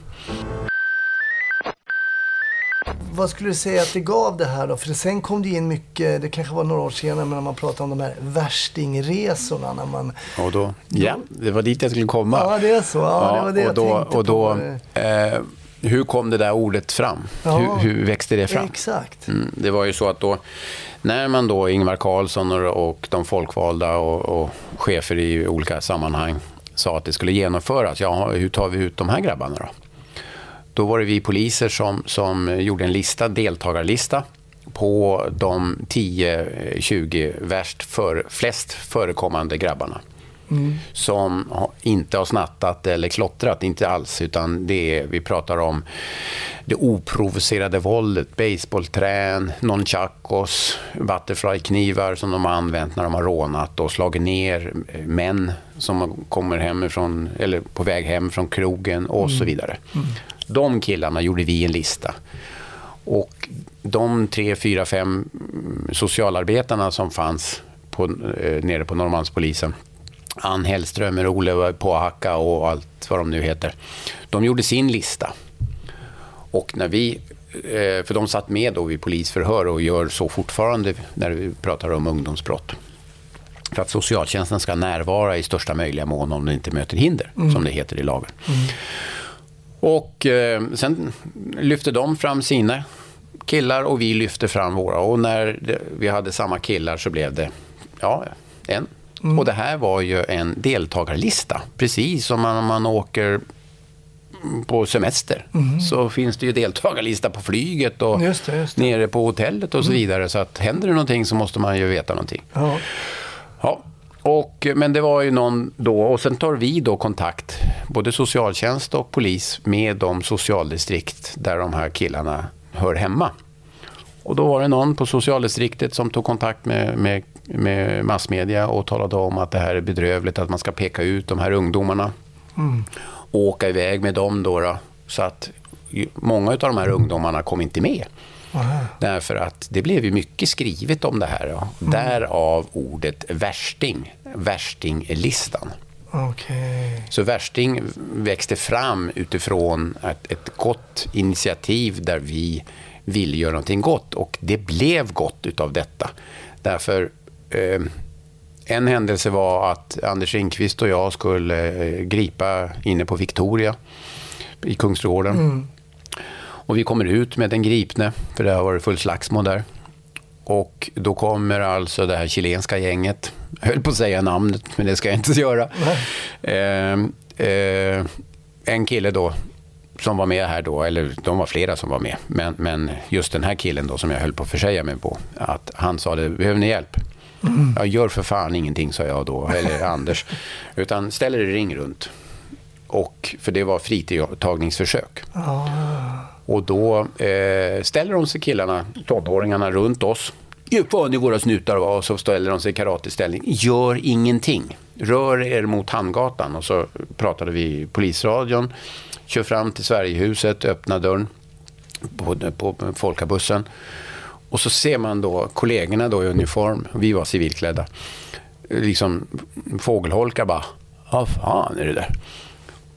Vad skulle du säga att det gav det här då? För sen kom det in mycket, det kanske var några år senare, men när man pratade om de här värstingresorna. När man, Och då, ja, det var dit jag skulle komma. ja, det är så. Ja, det var det och jag då, tänkte och då, på. eh, hur kom det där ordet fram? Ja. Hur, hur växte det fram? Exakt. Mm, det var ju så att då, när man då, Ingvar Carlsson och, de folkvalda och, och chefer i olika sammanhang sa att det skulle genomföras, ja, hur tar vi ut de här grabbarna då? Då var det vi poliser som, som gjorde en lista, deltagarlista på de 10-20 värst för, flest förekommande grabbarna. Som ha- inte har snattat eller klottrat, inte alls. Utan det är, vi pratar om det oprovocerade våldet, baseballträn, nunchakos, butterflyknivar som de har använt när de har rånat och slagit ner eh, män som kommer hemifrån, eller på väg hem från krogen och så vidare. De killarna gjorde vi en lista. Och de tre, fyra, fem mm, socialarbetarna som fanns på, eh, nere på Norrmalmspolisen, Ann Hellströmer, Ole Påhacka och allt vad de nu heter, de gjorde sin lista. Och när vi, eh, för de satt med då vid polisförhör och gör så fortfarande när vi pratar om ungdomsbrott. För att socialtjänsten ska närvara i största möjliga mån om det inte möter hinder, som det heter i lagen. Och eh, sen lyfte de fram sina killar och vi lyfte fram våra. Och när vi hade samma killar så blev det ja, en. Och det här var ju en deltagarlista. Precis som man, om man åker på semester så finns det ju deltagarlista på flyget och Just det, just det. nere på hotellet och så vidare. Så att händer det någonting så måste man ju veta någonting. Ja. Ja, och, men det var ju någon då, och sen tar vi då kontakt, både socialtjänst och polis, med de socialdistrikt där de här killarna hör hemma. Och då var det någon på socialdistriktet som tog kontakt med, med, med massmedia och talade om att det här är bedrövligt, att man ska peka ut de här ungdomarna och åka iväg med dem. Då, då så att många av de här ungdomarna kom inte med. Därför att det blev ju mycket skrivet om det här. Ja. Därav ordet värsting, värstinglistan. Okej. Så värsting växte fram utifrån ett, ett gott initiativ där vi ville göra någonting gott. Och det blev gott utav detta. Därför eh, en händelse var att Anders Ringqvist och jag skulle eh, gripa inne på Victoria i Kungsträdgården. Och vi kommer ut med den gripne, för det har varit full slagsmål där. Och då kommer alltså det här chilenska gänget, jag höll på att säga namnet, men det ska jag inte göra. Eh, eh, en kille då, som var med här då, eller de var flera som var med, men, men just den här killen då som jag höll på att försäga mig på, att han sa det, behöver ni hjälp? Jag gör för fan ingenting, sa jag då, eller Anders, utan ställ er i ring runt. Och, för det var fritagningsförsök. Och då eh, ställer de sig killarna, tonåringarna, runt oss. Ge fan i våra snutar och så ställer de sig i karateställning. Gör ingenting. Rör er mot Hamngatan. Och så pratade vi i polisradion. Kör fram till Sverigehuset, öppnar dörren på, på, på folkabussen. Och så ser man då kollegorna då i uniform, vi var civilklädda, liksom fågelholkar bara. Vad fan är det där?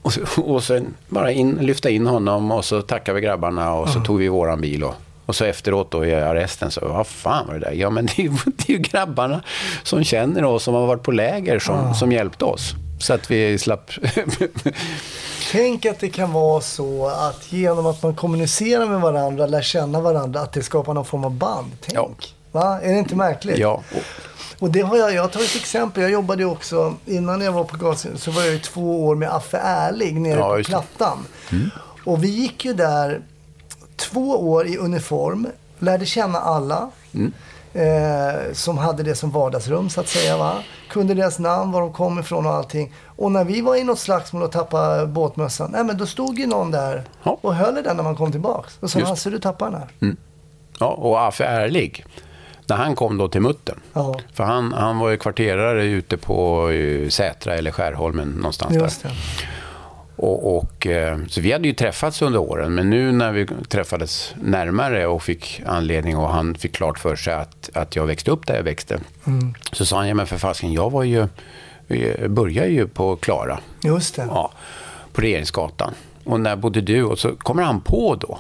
Och, så, och sen bara in, lyfta in honom och så tackade vi grabbarna och så tog vi våran bil. Och, och så efteråt då i arresten så, vad fan var det där? Ja men det är, ju- det är ju grabbarna som känner oss, som har varit på läger, som, som hjälpte oss. Så att vi slapp... Tänk att det kan vara så att genom att man kommunicerar med varandra, lär känna varandra, att det skapar någon form av band. Tänk. Ja. Va? Är det inte märkligt? ja, och, det har jag, jag har tagit exempel. Jag jobbade också, innan jag var på gasen, så var jag ju två år med Affe Ärlig nere Ja, på. Plattan. Och vi gick ju där två år i uniform, lärde känna alla. Eh, som hade det som vardagsrum så att säga. Va? Kunde deras namn, var de kom ifrån och allting. Och när vi var i något slagsmål och tappade båtmössan, nej men då stod ju någon där Ja. och höll i den när man kom tillbaks. Och sa. Hasse du tappade den här. Ja, och Affe Ärlig, när han kom då till muttern. Ja. För han, han var ju kvarterare ute på eh, Sätra eller Skärholmen någonstans Just där. det. Och, och, eh, så vi hade ju träffats under åren, men nu när vi träffades närmare och fick anledning och han fick klart för sig att, att jag växte upp där jag växte. Mm. Så sa han, ja men för fasken, jag var ju, jag började ju på Klara, Just det. ja, på Regeringsgatan. Och när bodde du? Och så kommer han på då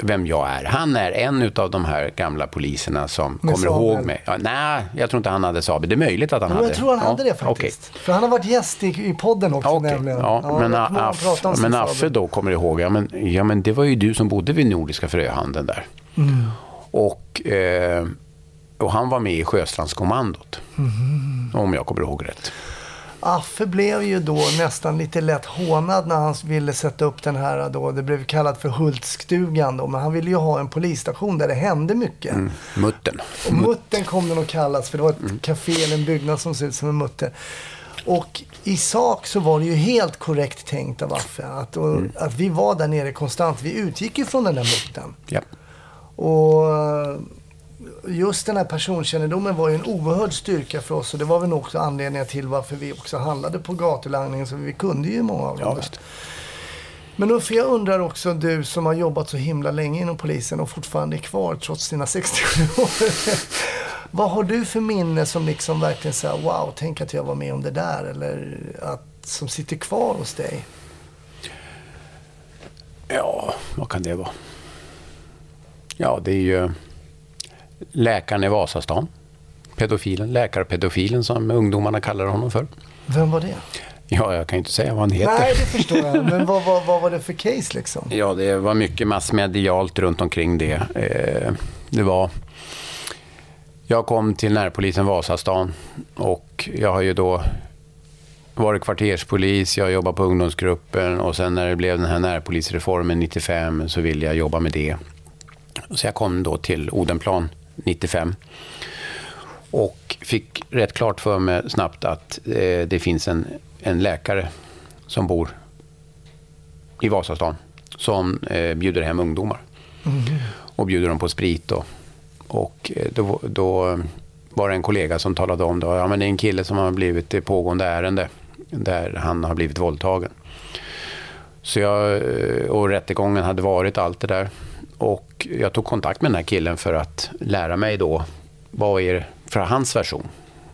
vem jag är. Han är en av de här gamla poliserna som Med kommer sabel. ihåg mig. Ja, nej, jag tror inte han hade sabel. Det är möjligt att han Jo, hade. jag tror han ja, hade det faktiskt. För han har varit gäst i, i podden också Ja, okej. nämligen. Ja, men, kommer ihåg Aff, men Affe då kommer ihåg, ja men, ja men det var ju du som bodde vid Nordiska fröhandeln där. Mm. Och, eh, och han var med i Sjöstrandskommandot. Mm. Om jag kommer ihåg rätt. Affe blev ju då nästan lite lätt hånad när han ville sätta upp den här då. Det blev kallat för Hultstugan då. Men han ville ju ha en polisstation där det hände mycket. Mm, muttern. Och muttern kom den att kallas för det var ett café eller en byggnad som ser ut som en mutter. Och i sak så var det ju helt korrekt tänkt av Affe. Att, och, att vi var där nere konstant. Vi utgick ju från den där muttern. Ja. Och just den här personkännedomen var ju en oerhörd styrka för oss. Och det var väl också anledningen till varför vi också handlade på gatulangningen. Så vi kunde ju många av dem. Ja. Men Uffe, jag undrar också, du som har jobbat så himla länge inom polisen och fortfarande är kvar trots dina 67 år. Vad har du för minne som liksom verkligen säger wow, tänk att jag var med om det där. Eller att, som sitter kvar hos dig? Ja, vad kan det vara? Ja, det är ju läkaren i Vasastan. Pedofilen, läkarpedofilen som ungdomarna kallar honom för. Vem var det? Ja, jag kan ju inte säga vad han heter. Nej, det förstår jag. Men vad, vad, vad var det för case liksom? Ja, det var mycket massmedialt runt omkring det. Eh, det var... Jag kom till närpolisen Vasastan och jag har ju då varit kvarterspolis, jag jobbar på ungdomsgruppen och sen när det blev den här närpolisreformen 95 så ville jag jobba med det. Så jag kom då till Odenplan 95 och fick rätt klart för mig snabbt att eh, det finns en, en läkare som bor i Vasastan som eh, bjuder hem ungdomar. Och bjuder dem på sprit. Och, och eh, då, då var det en kollega som talade om då, ja, men det är en kille som har blivit i pågående ärende där han har blivit våldtagen. Så jag, eh, och rättegången hade varit allt det där. Och jag tog kontakt med den här killen för att lära mig då vad är för hans version.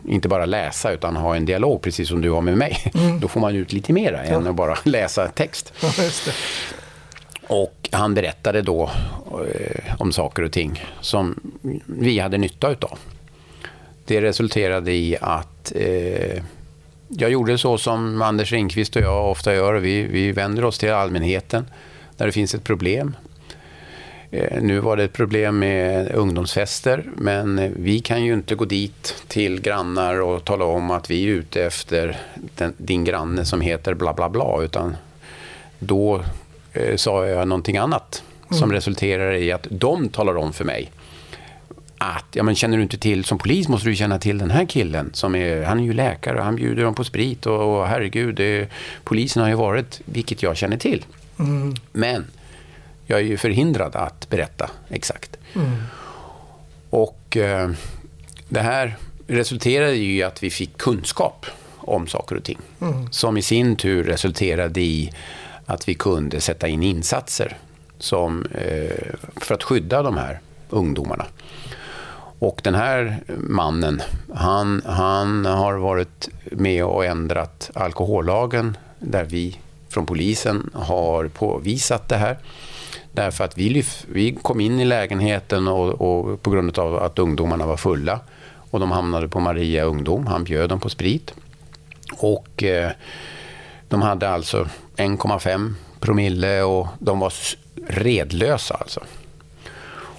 Inte bara läsa utan ha en dialog precis som du har med mig. Då får man ut lite mera än att bara läsa text. Ja. Och han berättade då eh, om saker och ting som vi hade nytta utav. Det resulterade i att eh, jag gjorde så som Anders Ringqvist och jag ofta gör. Vi, vi vänder oss till allmänheten när det finns ett problem. Eh, nu var det ett problem med ungdomsfester, men eh, vi kan ju inte gå dit till grannar och tala om att vi är ute efter den, din granne som heter bla bla bla, utan då eh, sa jag någonting annat som resulterar i att de talar om för mig att, ja men känner du inte till, som polis måste du känna till den här killen, som är, han är ju läkare och han bjuder dem på sprit och, och herregud, det, polisen har ju varit, vilket jag känner till. Men jag är ju förhindrad att berätta exakt. Och eh, det här resulterade ju i att vi fick kunskap om saker och ting. Som i sin tur resulterade i att vi kunde sätta in insatser som, eh, för att skydda de här ungdomarna. Och den här mannen, han, han har varit med och ändrat alkohollagen där vi från polisen har påvisat det här. Därför att vi, lyf- vi kom in i lägenheten och, och på grund av att ungdomarna var fulla och de hamnade på Maria ungdom. Han bjöd dem på sprit. Och eh, de hade alltså 1,5 promille och de var redlösa alltså.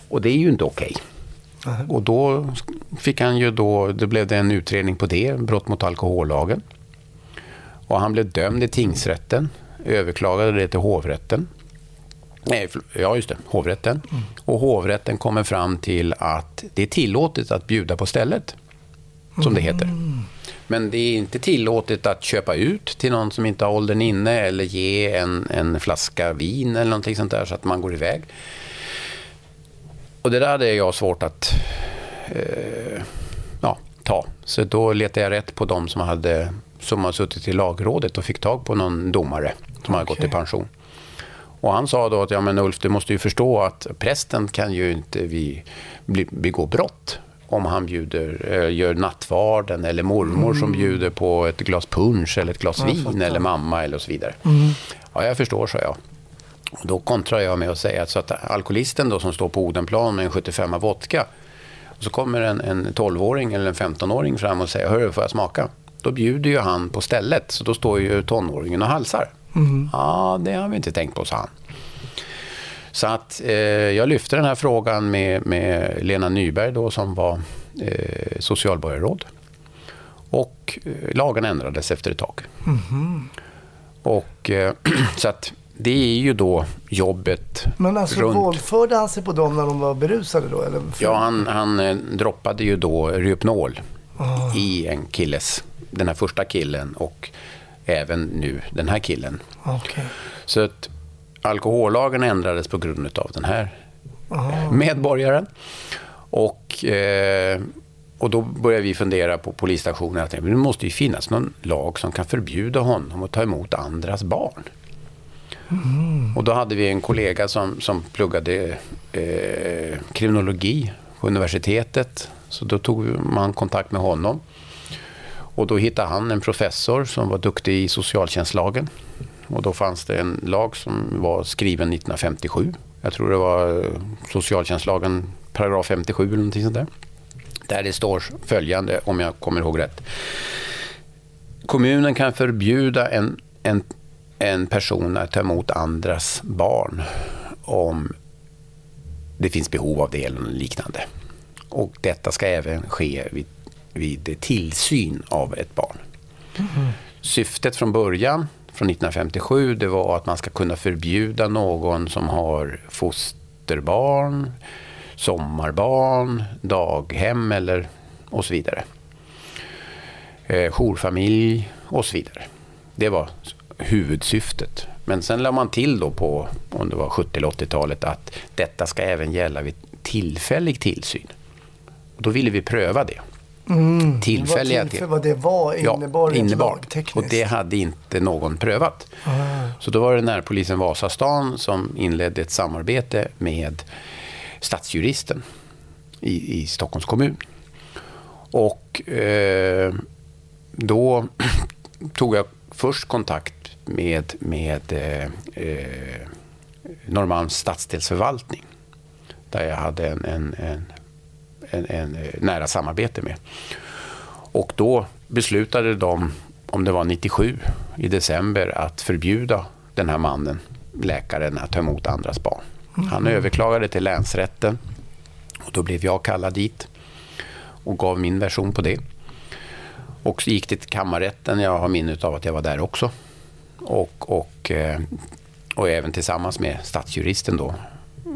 Och det är ju inte okej. Och då fick han ju då, det blev det en utredning på det, brott mot alkohollagen. Och han blev dömd i tingsrätten, överklagade det till hovrätten. Nej, ja just det, hovrätten. Och hovrätten kommer fram till att det är tillåtet att bjuda på stället, som det heter. Men det är inte tillåtet att köpa ut till någon som inte har åldern inne eller ge en, en flaska vin eller någonting sånt där så att man går iväg. Och det där hade jag svårt att eh, ja, ta. Så då letade jag rätt på de som hade som har suttit i lagrådet och fick tag på någon domare som hade gått i pension. Och han sa då att ja, men Ulf, du måste ju förstå att prästen kan ju inte vi, bli, begå brott om han bjuder, eh, gör nattvarden eller mormor som bjuder på ett glas punsch eller ett glas Mm. Jag vin. Mm. eller mamma eller så vidare. Ja, jag förstår, sa jag. Och då kontrar jag med att säga att, så att alkoholisten då som står på Odenplan med en 75 vodka och så kommer en, en 12-åring eller en 15-åring fram och säger Hörru, får jag smaka? Då bjuder ju han på stället, så då står ju tonåringen och halsar. Ja, det har vi inte tänkt på, sa han. Så att eh, jag lyfte den här frågan med, med Lena Nyberg då, som var eh, socialborgarråd. Och eh, lagen ändrades efter ett tag. Och, eh, så att det är ju då jobbet Men alltså runt. våldförde han sig på dem när de var berusade då? Eller? Ja, han, han eh, droppade ju då Rypnol i en killes, den här första killen och även nu den här killen. Okej. Så att alkohollagen ändrades på grund av den här medborgaren. Och, eh, och då började vi fundera på polisstationen att det måste ju finnas någon lag som kan förbjuda honom att ta emot andras barn. Och då hade vi en kollega som, som pluggade eh, kriminologi på universitetet. Så då tog man kontakt med honom. Och då hittade han en professor som var duktig i socialtjänstlagen. Och då fanns det en lag som var skriven 1957. Jag tror det var eh, socialtjänstlagen paragraf 57 eller någonting sånt där. Där det står följande, om jag kommer ihåg rätt. Kommunen kan förbjuda en, en, en person att ta emot andras barn om det finns behov av det eller liknande. Och detta ska även ske vid, vid tillsyn av ett barn. Syftet från början, från 1957, det var att man ska kunna förbjuda någon som har fosterbarn, sommarbarn, daghem eller och så vidare. Eh, jourfamilj och så vidare. Det var huvudsyftet. Men sen lade man till då på, om det var 70 eller 80-talet, att detta ska även gälla vid tillfällig tillsyn. Och då ville vi pröva det. Mm. Tillfälliga vad, till- vad det var innebar rent innebar. lagtekniskt. Och det hade inte någon prövat. Ah. Så då var det närpolisen Vasastan som inledde ett samarbete med stadsjuristen i, i Stockholms kommun. Och eh, då tog jag först kontakt med, med eh, eh, Norrmalms stadsdelsförvaltning där jag hade en, en, en, en, en eh, nära samarbete med. Och då beslutade de, om det var 97 i december, att förbjuda den här mannen, läkaren, att ta emot andras barn. Han överklagade till länsrätten och då blev jag kallad dit och gav min version på det. Och gick det till kammarrätten. Jag har minne av att jag var där också. Och, och, eh, och även tillsammans med stadsjuristen då,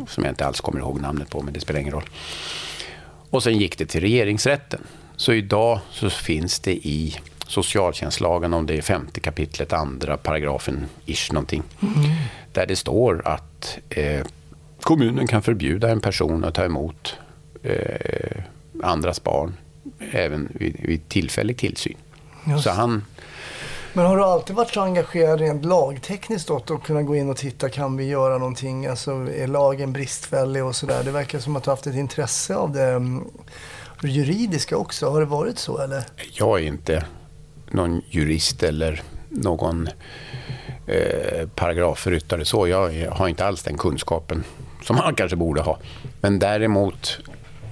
som jag inte alls kommer ihåg namnet på, men det spelar ingen roll. Och sen gick det till regeringsrätten. Så idag så finns det i socialtjänstlagen, om det är femte kapitlet, andra paragrafen, ish någonting, där det står att eh, kommunen kan förbjuda en person att ta emot eh, andras barn även vid, vid tillfällig tillsyn. Just Så han, men har du alltid varit så engagerad rent lagtekniskt åt att kunna gå in och titta, kan vi göra någonting? Alltså är lagen bristfällig och sådär? Det verkar som att du har haft ett intresse av det mm, juridiska också. Har det varit så eller? jag är inte någon jurist eller någon eh, paragrafryttare så. Jag, har inte alls den kunskapen som man kanske borde ha. Men däremot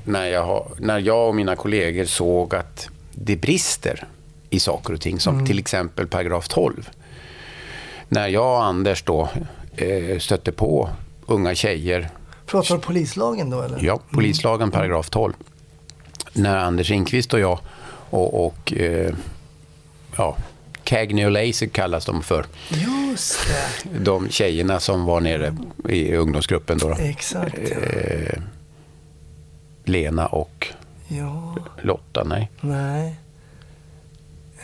när jag, när jag och mina kollegor såg att det brister i saker och ting, som till exempel paragraf 12. När jag och Anders då eh, stötte på unga tjejer Pratar du polislagen då eller? Ja, polislagen paragraf 12. När Anders Ingqvist och jag och, och eh, ja, Cagney och Lacey kallas de för. Just det. De tjejerna som var nere i ungdomsgruppen. Då, då. Exakt. ja. Eh, Lena och Ja, Lotta, nej. nej.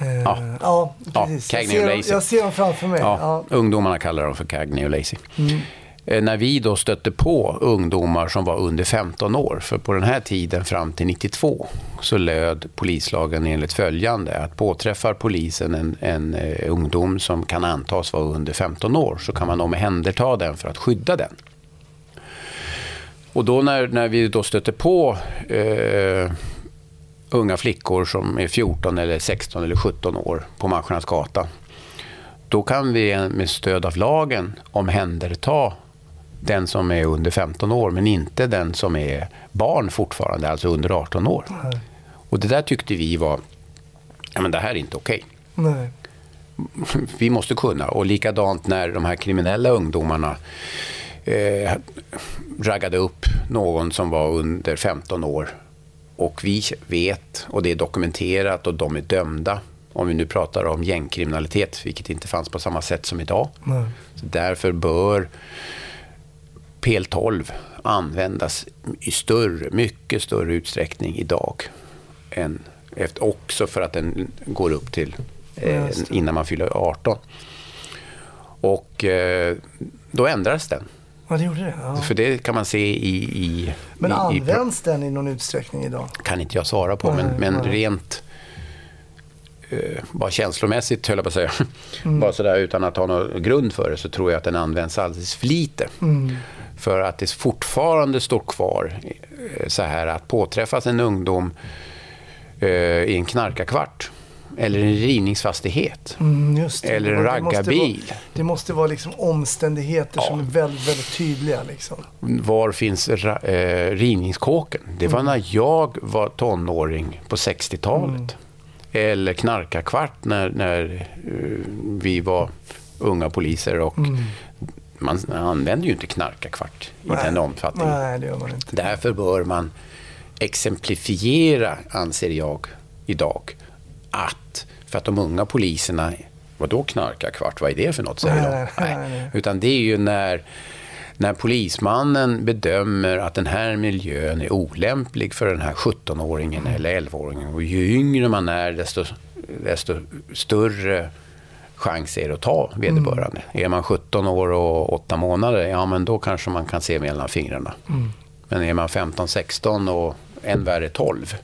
Eh, Ja. ja, Ja, precis. jag, Cagney och ser, dem- Lacey. jag ser dem framför mig. Ja, Ja. Ungdomarna kallar dem för Cagney och Lacey. Mm. Eh, När vi då stötte på ungdomar som var under 15 år, för på den här tiden fram till 92 så löd polislagen enligt följande att påträffar polisen en, en eh, ungdom som kan antas vara under 15 år så kan man omhänderta den för att skydda den. Och då när, när vi då stötte på eh, unga flickor som är 14 eller 16 eller 17 år på Marschernas gata då kan vi med stöd av lagen omhänderta den som är under 15 år, men inte den som är barn fortfarande, alltså under 18 år. Nej. Och det där tyckte vi var, ja men det här är inte okej. Nej. Vi måste kunna. Och likadant när de här kriminella ungdomarna eh, raggade upp någon som var under 15 år. Och vi vet, och det är dokumenterat och de är dömda. Om vi nu pratar om gängkriminalitet, vilket inte fanns på samma sätt som idag. Nej. Så därför bör PL12 användas i större, mycket större utsträckning idag. Än efter, också för att den går upp till eh, innan man fyller 18. Och eh, då ändras den. Ja, det gjorde det. Ja. För det kan man se i... i Men i, i, används den i någon utsträckning idag? kan inte jag svara på, men, Nej, men nej. rent eh, bara känslomässigt, höll jag på att säga, Mm. bara sådär utan att ha någon grund för det, så tror jag att den används alldeles för lite. Mm. För att det fortfarande står kvar eh, så här att påträffas en ungdom eh, i en knarkarkvart eller en rivningsfastighet Mm, det. eller en Det raggarbil. vara- Det måste vara liksom omständigheter Ja. som är väldigt, väldigt tydliga. Liksom. Var finns ra- eh, rivningskåken? Det var när jag var tonåring på 60-talet. Eller knarkarkvart när, när eh, vi var unga poliser. Och Man använder ju inte knarkarkvart i den omfattningen. Nej, det gör man inte. Därför bör man exemplifiera, anser jag, idag att för att de unga poliserna, vadå knarkarkvart, vad är det för något, säger Nej, de. nej, nej. Utan det är ju när, när polismannen bedömer att den här miljön är olämplig för den här 17-åringen eller 11-åringen. Och ju yngre man är, desto, desto större chans är det att ta vederbörande. Är man 17 år och 8 månader, ja men då kanske man kan se mellan fingrarna. Men är man 15-16 och än värre 12,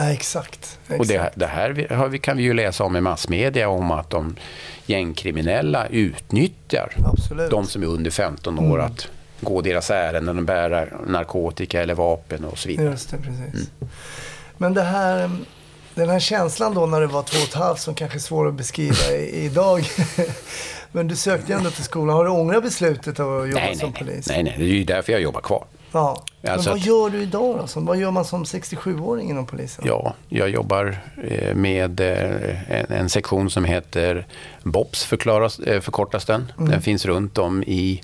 Nej, exakt. exakt. och det, det här vi- kan vi ju läsa om i massmedia om att de gängkriminella utnyttjar Absolut. de som är under 15 år att gå deras ärenden och bära narkotika eller vapen och så vidare. Just det, precis. Men det här, den här känslan då när det var två och ett halvt som kanske är svår att beskriva i, idag. Men du sökte ändå till skolan. Har du ångrat beslutet av att jobba Nej, som nej, polis? nej, nej, det är ju därför jag jobbar kvar. Ja. Men Alltså vad att- gör du idag då? Vad gör man som 67-åring inom polisen? Ja, jag jobbar eh, med eh, en, en sektion som heter BOPS, förklaras, eh, förkortas den. Den finns runt om i,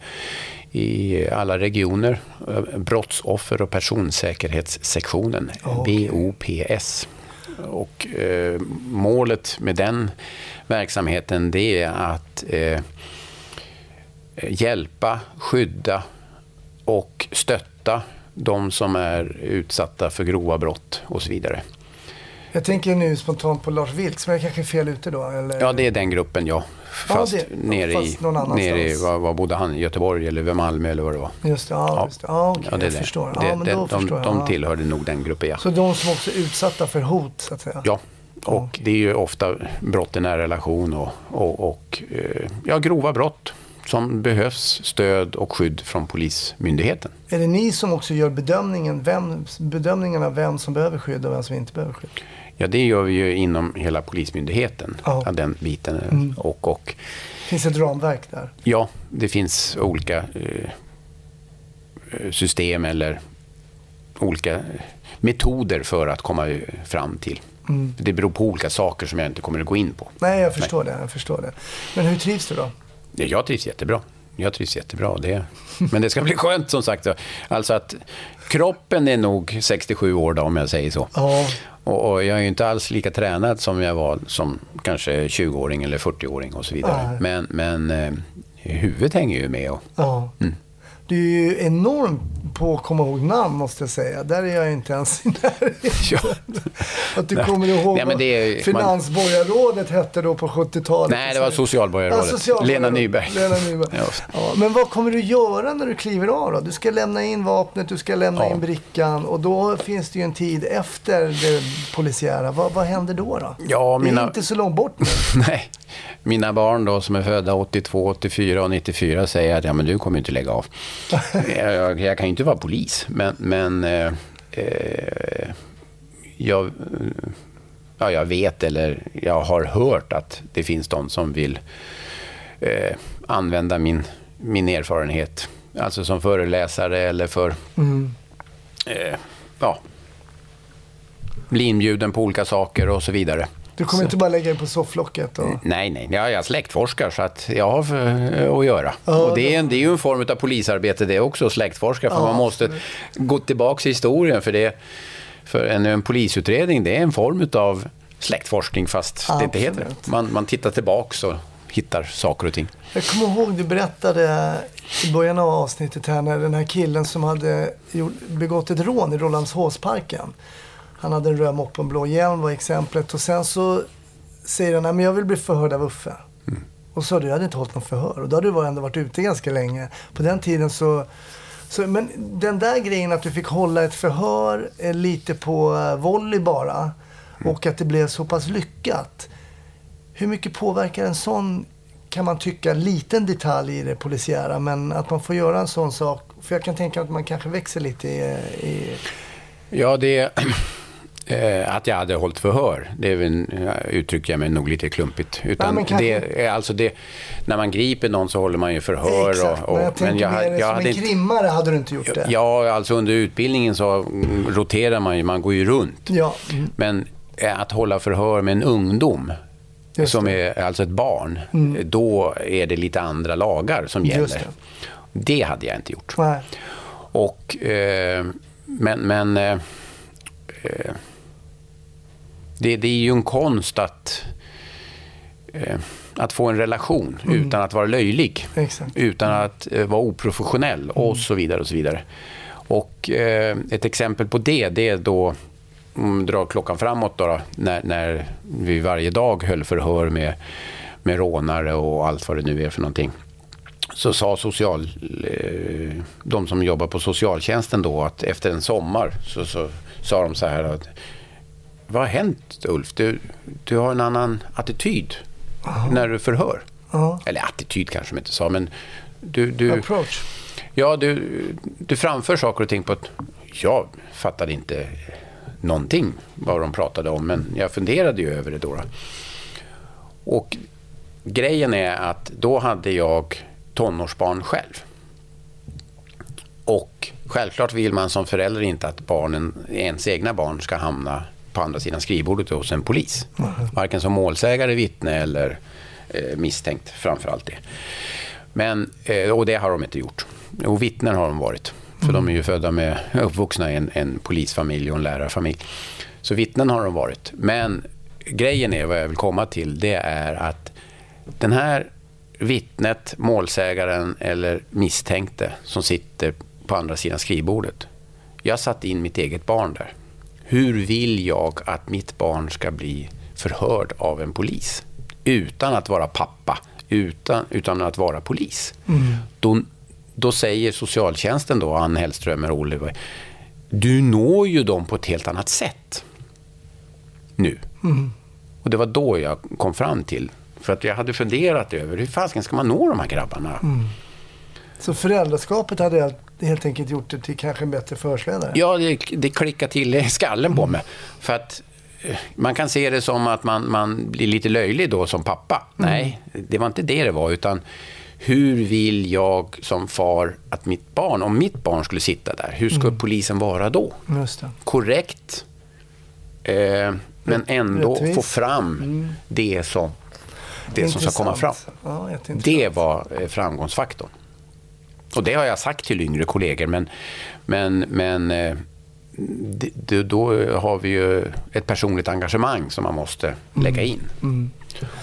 i alla regioner. Brottsoffer och personsäkerhetssektionen, Okej. BOPS. Och eh, målet med den verksamheten det är att eh, hjälpa, skydda och stötta de som är utsatta för grova brott och så vidare. Jag tänker nu spontant på Lars Vilks, men jag kanske är fel ute då? Eller? Ja, det är den gruppen, ja. Fast, det- nere, fast i, nere i, vad, vad bodde han, Göteborg eller Malmö eller vad det var? Just det, ja, Ja. just det. Ja, okej, Ja, det jag det. förstår. Det, ja, men då de, förstår jag. de ja. tillhörde nog den gruppen, ja. Så de som också är utsatta för hot, så att säga? Ja, och det är ju ofta brott i nära relation och, och, och eh, ja, grova brott som behövs stöd och skydd från Polismyndigheten. Är det ni som också gör bedömningen, vem, bedömningen av vem som behöver skydd och vem som inte behöver skydd? Ja, det gör vi ju inom hela Polismyndigheten, Ja. den biten. Och, och Finns det ett ramverk där? ja, det finns olika eh, system eller olika metoder för att komma fram till. Det beror på olika saker som jag inte kommer att gå in på. Nej, jag förstår det. Jag förstår det. Men hur trivs du då? Ja, Jag trivs jättebra. Jag trivs jättebra. Det. Men det ska bli skönt som sagt. Alltså att kroppen är nog 67 år då, om jag säger så. Ja, Och, och jag är ju inte alls lika tränad som jag var som kanske 20-åring eller 40-åring och så vidare. Nej. Men, men eh, huvudet hänger ju med. Och, Ja. Du är ju enorm på att komma ihåg namn måste jag säga. Där är jag inte ens i närheten. Att du kommer ihåg Nej, men det är- vad Finansborgarrådet hette då på 70-talet. Nej, det var socialborgarrådet. Ja, socialborgarrådet. Lena Nyberg. Lena Nyberg. Ja. Men vad kommer du göra när du kliver av då? Du ska lämna in vapnet, du ska lämna Ja. in brickan och då finns det ju en tid efter det polisiära. Vad, vad händer då? då? Ja, Det mina- är inte så långt bort nu. Nej. Mina barn då som är födda 82, 84 och 94 säger att ja, men du kommer inte lägga av. jag, jag, kan ju inte vara polis, men, men eh, eh, jag, ja, jag vet eller jag har hört att det finns de som vill eh, använda min, min erfarenhet. Alltså som föreläsare eller för eh, ja, bli inbjuden på olika saker och så vidare. Du kommer inte bara lägga dig på sofflocket? Och... Nej, nej. Jag är släktforskare så att jag har att göra. Ja, och det är, en, det är ju en form av polisarbete det är också, släktforska. För Ja, man måste gå tillbaka i historien. För, det, för en, en polisutredning det är en form av släktforskning fast det inte heter det. Man, man tittar tillbaka och hittar saker och ting. Jag kommer ihåg du berättade i början av avsnittet här när den här killen som hade begått ett rån i Rålambshovsparken. Han hade en röd moppe och en blå hjälm var exemplet och sen så säger han, nej men jag vill bli förhörd av Uffe. Och så sa du, jag hade inte hållit någon förhör och då hade du ändå varit ute ganska länge. På den tiden så, så men den där grejen att du fick hålla ett förhör eh, lite på eh, volley bara och att det blev så pass lyckat. Hur mycket påverkar en sån, kan man tycka, liten detalj i det polisiära, men att man får göra en sån sak. För jag kan tänka att man kanske växer lite i... i Ja, det att jag hade hållit förhör, det är väl, eh, uttrycker jag mig nog lite klumpigt. Utan men kanske- det är alltså det, när man griper någon så håller man ju förhör. exakt, och, och, men jag ha- mer som hade en inte- krimmare hade du inte gjort det. Ja, alltså under utbildningen så mm, roterar man ju, man går ju runt. Ja, mm, Men eh, att hålla förhör med en ungdom, som. Mm. är alltså ett barn, då är det lite andra lagar som gäller. det. Det hade jag inte gjort. nej. Och, eh, men men eh, eh, det, det är ju en konst att, eh, att få en relation utan att vara löjlig. Exakt. Utan att eh, vara oprofessionell och så vidare. Och så vidare. Och eh, ett exempel på det, det är då, om drar klockan framåt då, då när, när vi varje dag höll förhör med, med rånare och allt vad det nu är för någonting så sa social, eh, de som jobbar på socialtjänsten då att efter en sommar så, så sa de så här att vad har hänt Ulf? Du, du har en annan attityd när du förhör. Ja. Eller attityd kanske de inte sa, men du, du, Approach. ja, du, du framför saker och ting på ett... Jag fattade inte någonting vad de pratade om, men jag funderade ju över det då. Och grejen är att då hade jag tonårsbarn själv. Och självklart vill man som förälder inte att barnen, ens egna barn ska hamna på andra sidan skrivbordet hos en polis. Varken som målsägare, vittne eller eh, misstänkt framför allt det. Men, eh, och det har de inte gjort. Och vittnen har de varit. För de är ju födda med, uppvuxna i en, en polisfamilj och en lärarfamilj. Så vittnen har de varit. Men grejen är, vad jag vill komma till, det är att den här vittnet, målsägaren eller misstänkte som sitter på andra sidan skrivbordet. Jag satt in mitt eget barn där. Hur vill jag att mitt barn ska bli förhörd av en polis? Utan att vara pappa, utan, utan att vara polis. Då, då säger socialtjänsten då, Ann Hellströmer och Oliver, du når ju dem på ett helt annat sätt nu. Och det var då jag kom fram till, för att jag hade funderat över hur fasken ska man nå de här grabbarna? Så föräldraskapet hade helt- helt enkelt gjort det till kanske en bättre förhörsledare? Ja, det, det klickar till i skallen på mig. För att eh, man kan se det som att man, man blir lite löjlig då som pappa. Nej, det var inte det det var, utan hur vill jag som far att mitt barn, om mitt barn skulle sitta där, hur ska polisen vara då? Korrekt, eh, men ändå Rättvis. få fram det som, det som ska komma fram. Ja. Det var eh, framgångsfaktorn. Och det har jag sagt till yngre kollegor, men, men, men eh, det, då har vi ju ett personligt engagemang som man måste lägga in.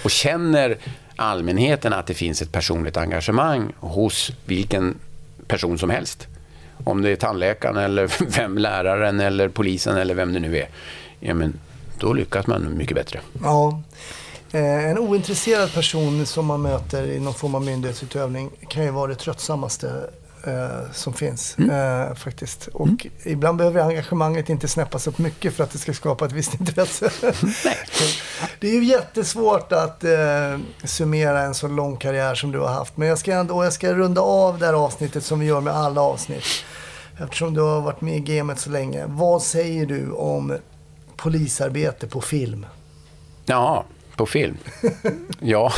Och känner allmänheten att det finns ett personligt engagemang hos vilken person som helst, om det är tandläkaren eller vem läraren eller polisen eller vem det nu är, ja, men då lyckas man mycket bättre. Ja. Eh, En ointresserad person som man möter i någon form av myndighetsutövning kan ju vara det tröttsammaste eh, som finns eh, faktiskt. Och ibland behöver engagemanget inte snäppas upp mycket för att det ska skapa ett visst intresse. det är ju jättesvårt att eh, summera en så lång karriär som du har haft. Men jag ska, ändå, jag ska runda av det här avsnittet som vi gör med alla avsnitt. Eftersom du har varit med i gamet så länge. Vad säger du om polisarbete på film? Ja, på film. ja.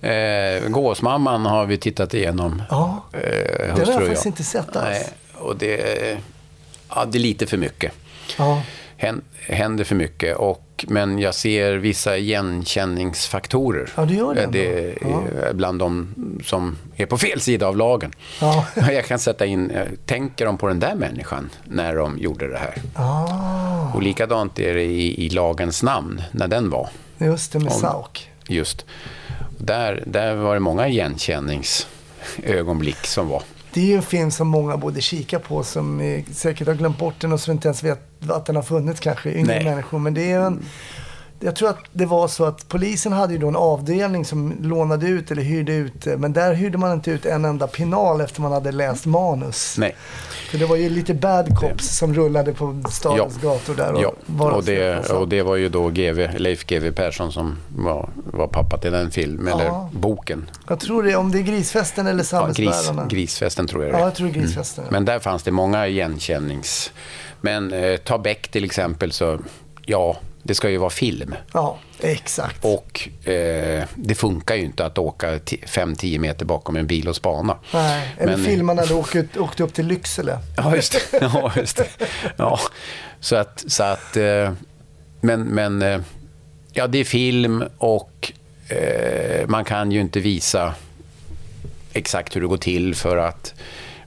Eh, Gåsmamman har vi tittat igenom. Ja, Eh, den har jag faktiskt inte sett alls. Nej, och det, ja, det är lite för mycket. Ja. Hän- händer för mycket. Och, men jag ser vissa igenkänningsfaktorer. Ja, du gör det Eh, det ändå. är bland de som är på fel sida av lagen. Ja. Jag kan sätta in, eh, tänker de på den där människan när de gjorde det här? Ah, Och likadant är det i, i lagens namn, när den var. Just det med Om- Sauk. Just. Där, där var det många igenkänningsögonblick som var. Det är ju en film som många borde kika på som säkert har glömt bort den och som inte ens vet att den har funnits kanske, yngre Nej. människor. Men det är en, jag tror att det var så att polisen hade ju då en avdelning som lånade ut eller hyrde ut. eh, Men där hyrde man inte ut en enda pinal efter man hade läst manus. Nej. För det var ju lite bad cops som rullade på stadens Ja. gator där. Och Ja, var och det, och det var ju då GV, Leif GW Persson som var, var pappa till den filmen, eller Ja. boken. Jag tror det, om det är Grisfesten eller Ja, gris, Samhällsbärarna. grisfesten tror jag det Ja, är. jag tror Grisfesten. Men där fanns det många igenkännings... Men eh, ta Beck till exempel, så ja, det ska ju vara film. Ja, exakt. Och eh, det funkar ju inte att åka 5-10 meter bakom en bil och spana. Nej, eller Men- filma när du åkte, åkte upp till Lycksele. Ja, just det. Ja, just det. Ja, så att... Så att eh, men, men eh, ja, det är film och eh, man kan ju inte visa exakt hur det går till för att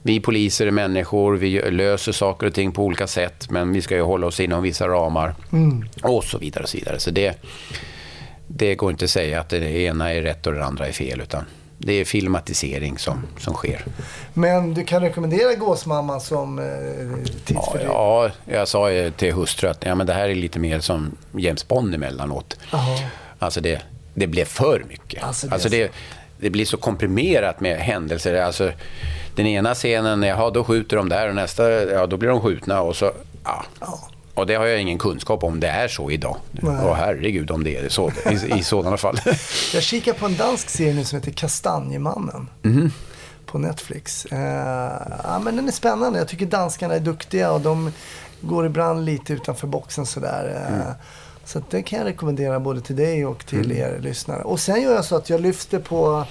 vi poliser är människor, vi löser saker och ting på olika sätt men vi ska ju hålla oss inom vissa ramar och så vidare. och så vidare. Så det, det går inte att säga att det ena är rätt och det andra är fel utan det är filmatisering som, som sker. Men du kan rekommendera Gåsmamman som eh, tidsfördriv? Ja, jag sa ju till hustru att ja, men det här är lite mer som James Bond emellanåt. Alltså det, det blev för mycket. Alltså Alltså det det, är det, blir så komprimerat med händelser. Alltså, den ena scenen, jaha, då skjuter de där och nästa, ja, då blir de skjutna och så, ja. Och det har jag ingen kunskap om det är så idag. Åh herregud om det är så i, i sådana fall. Jag kikar på en dansk serie nu som heter Kastanjemannen. Mhm. På Netflix. Eh, ja, men den är spännande. Jag tycker danskarna är duktiga och de går ibland lite utanför boxen sådär. Eh, Mm. Så det kan jag rekommendera både till dig och till Mm. er lyssnare. Och sen gör jag så att jag lyfter på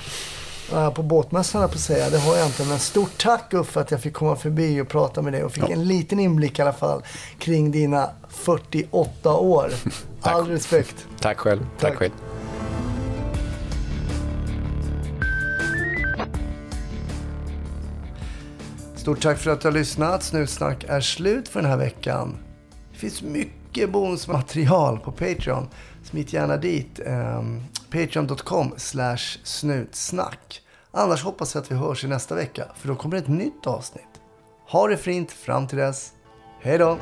på båtmässan på säga. Det har jag inte. Men stort tack Uffe för att jag fick komma förbi och prata med dig och fick Ja. en liten inblick i alla fall kring dina 48 år. All respekt. Tack själv. Tack. Tack själv. Stort tack för att du har lyssnat. Snutsnack är slut för den här veckan. Det finns mycket bonusmaterial på Patreon. Smit gärna dit. Eh, Patreon.com slash snutsnack. Annars hoppas jag att vi hörs i nästa vecka. För då kommer ett nytt avsnitt. Ha det fint fram till dess. Hej då!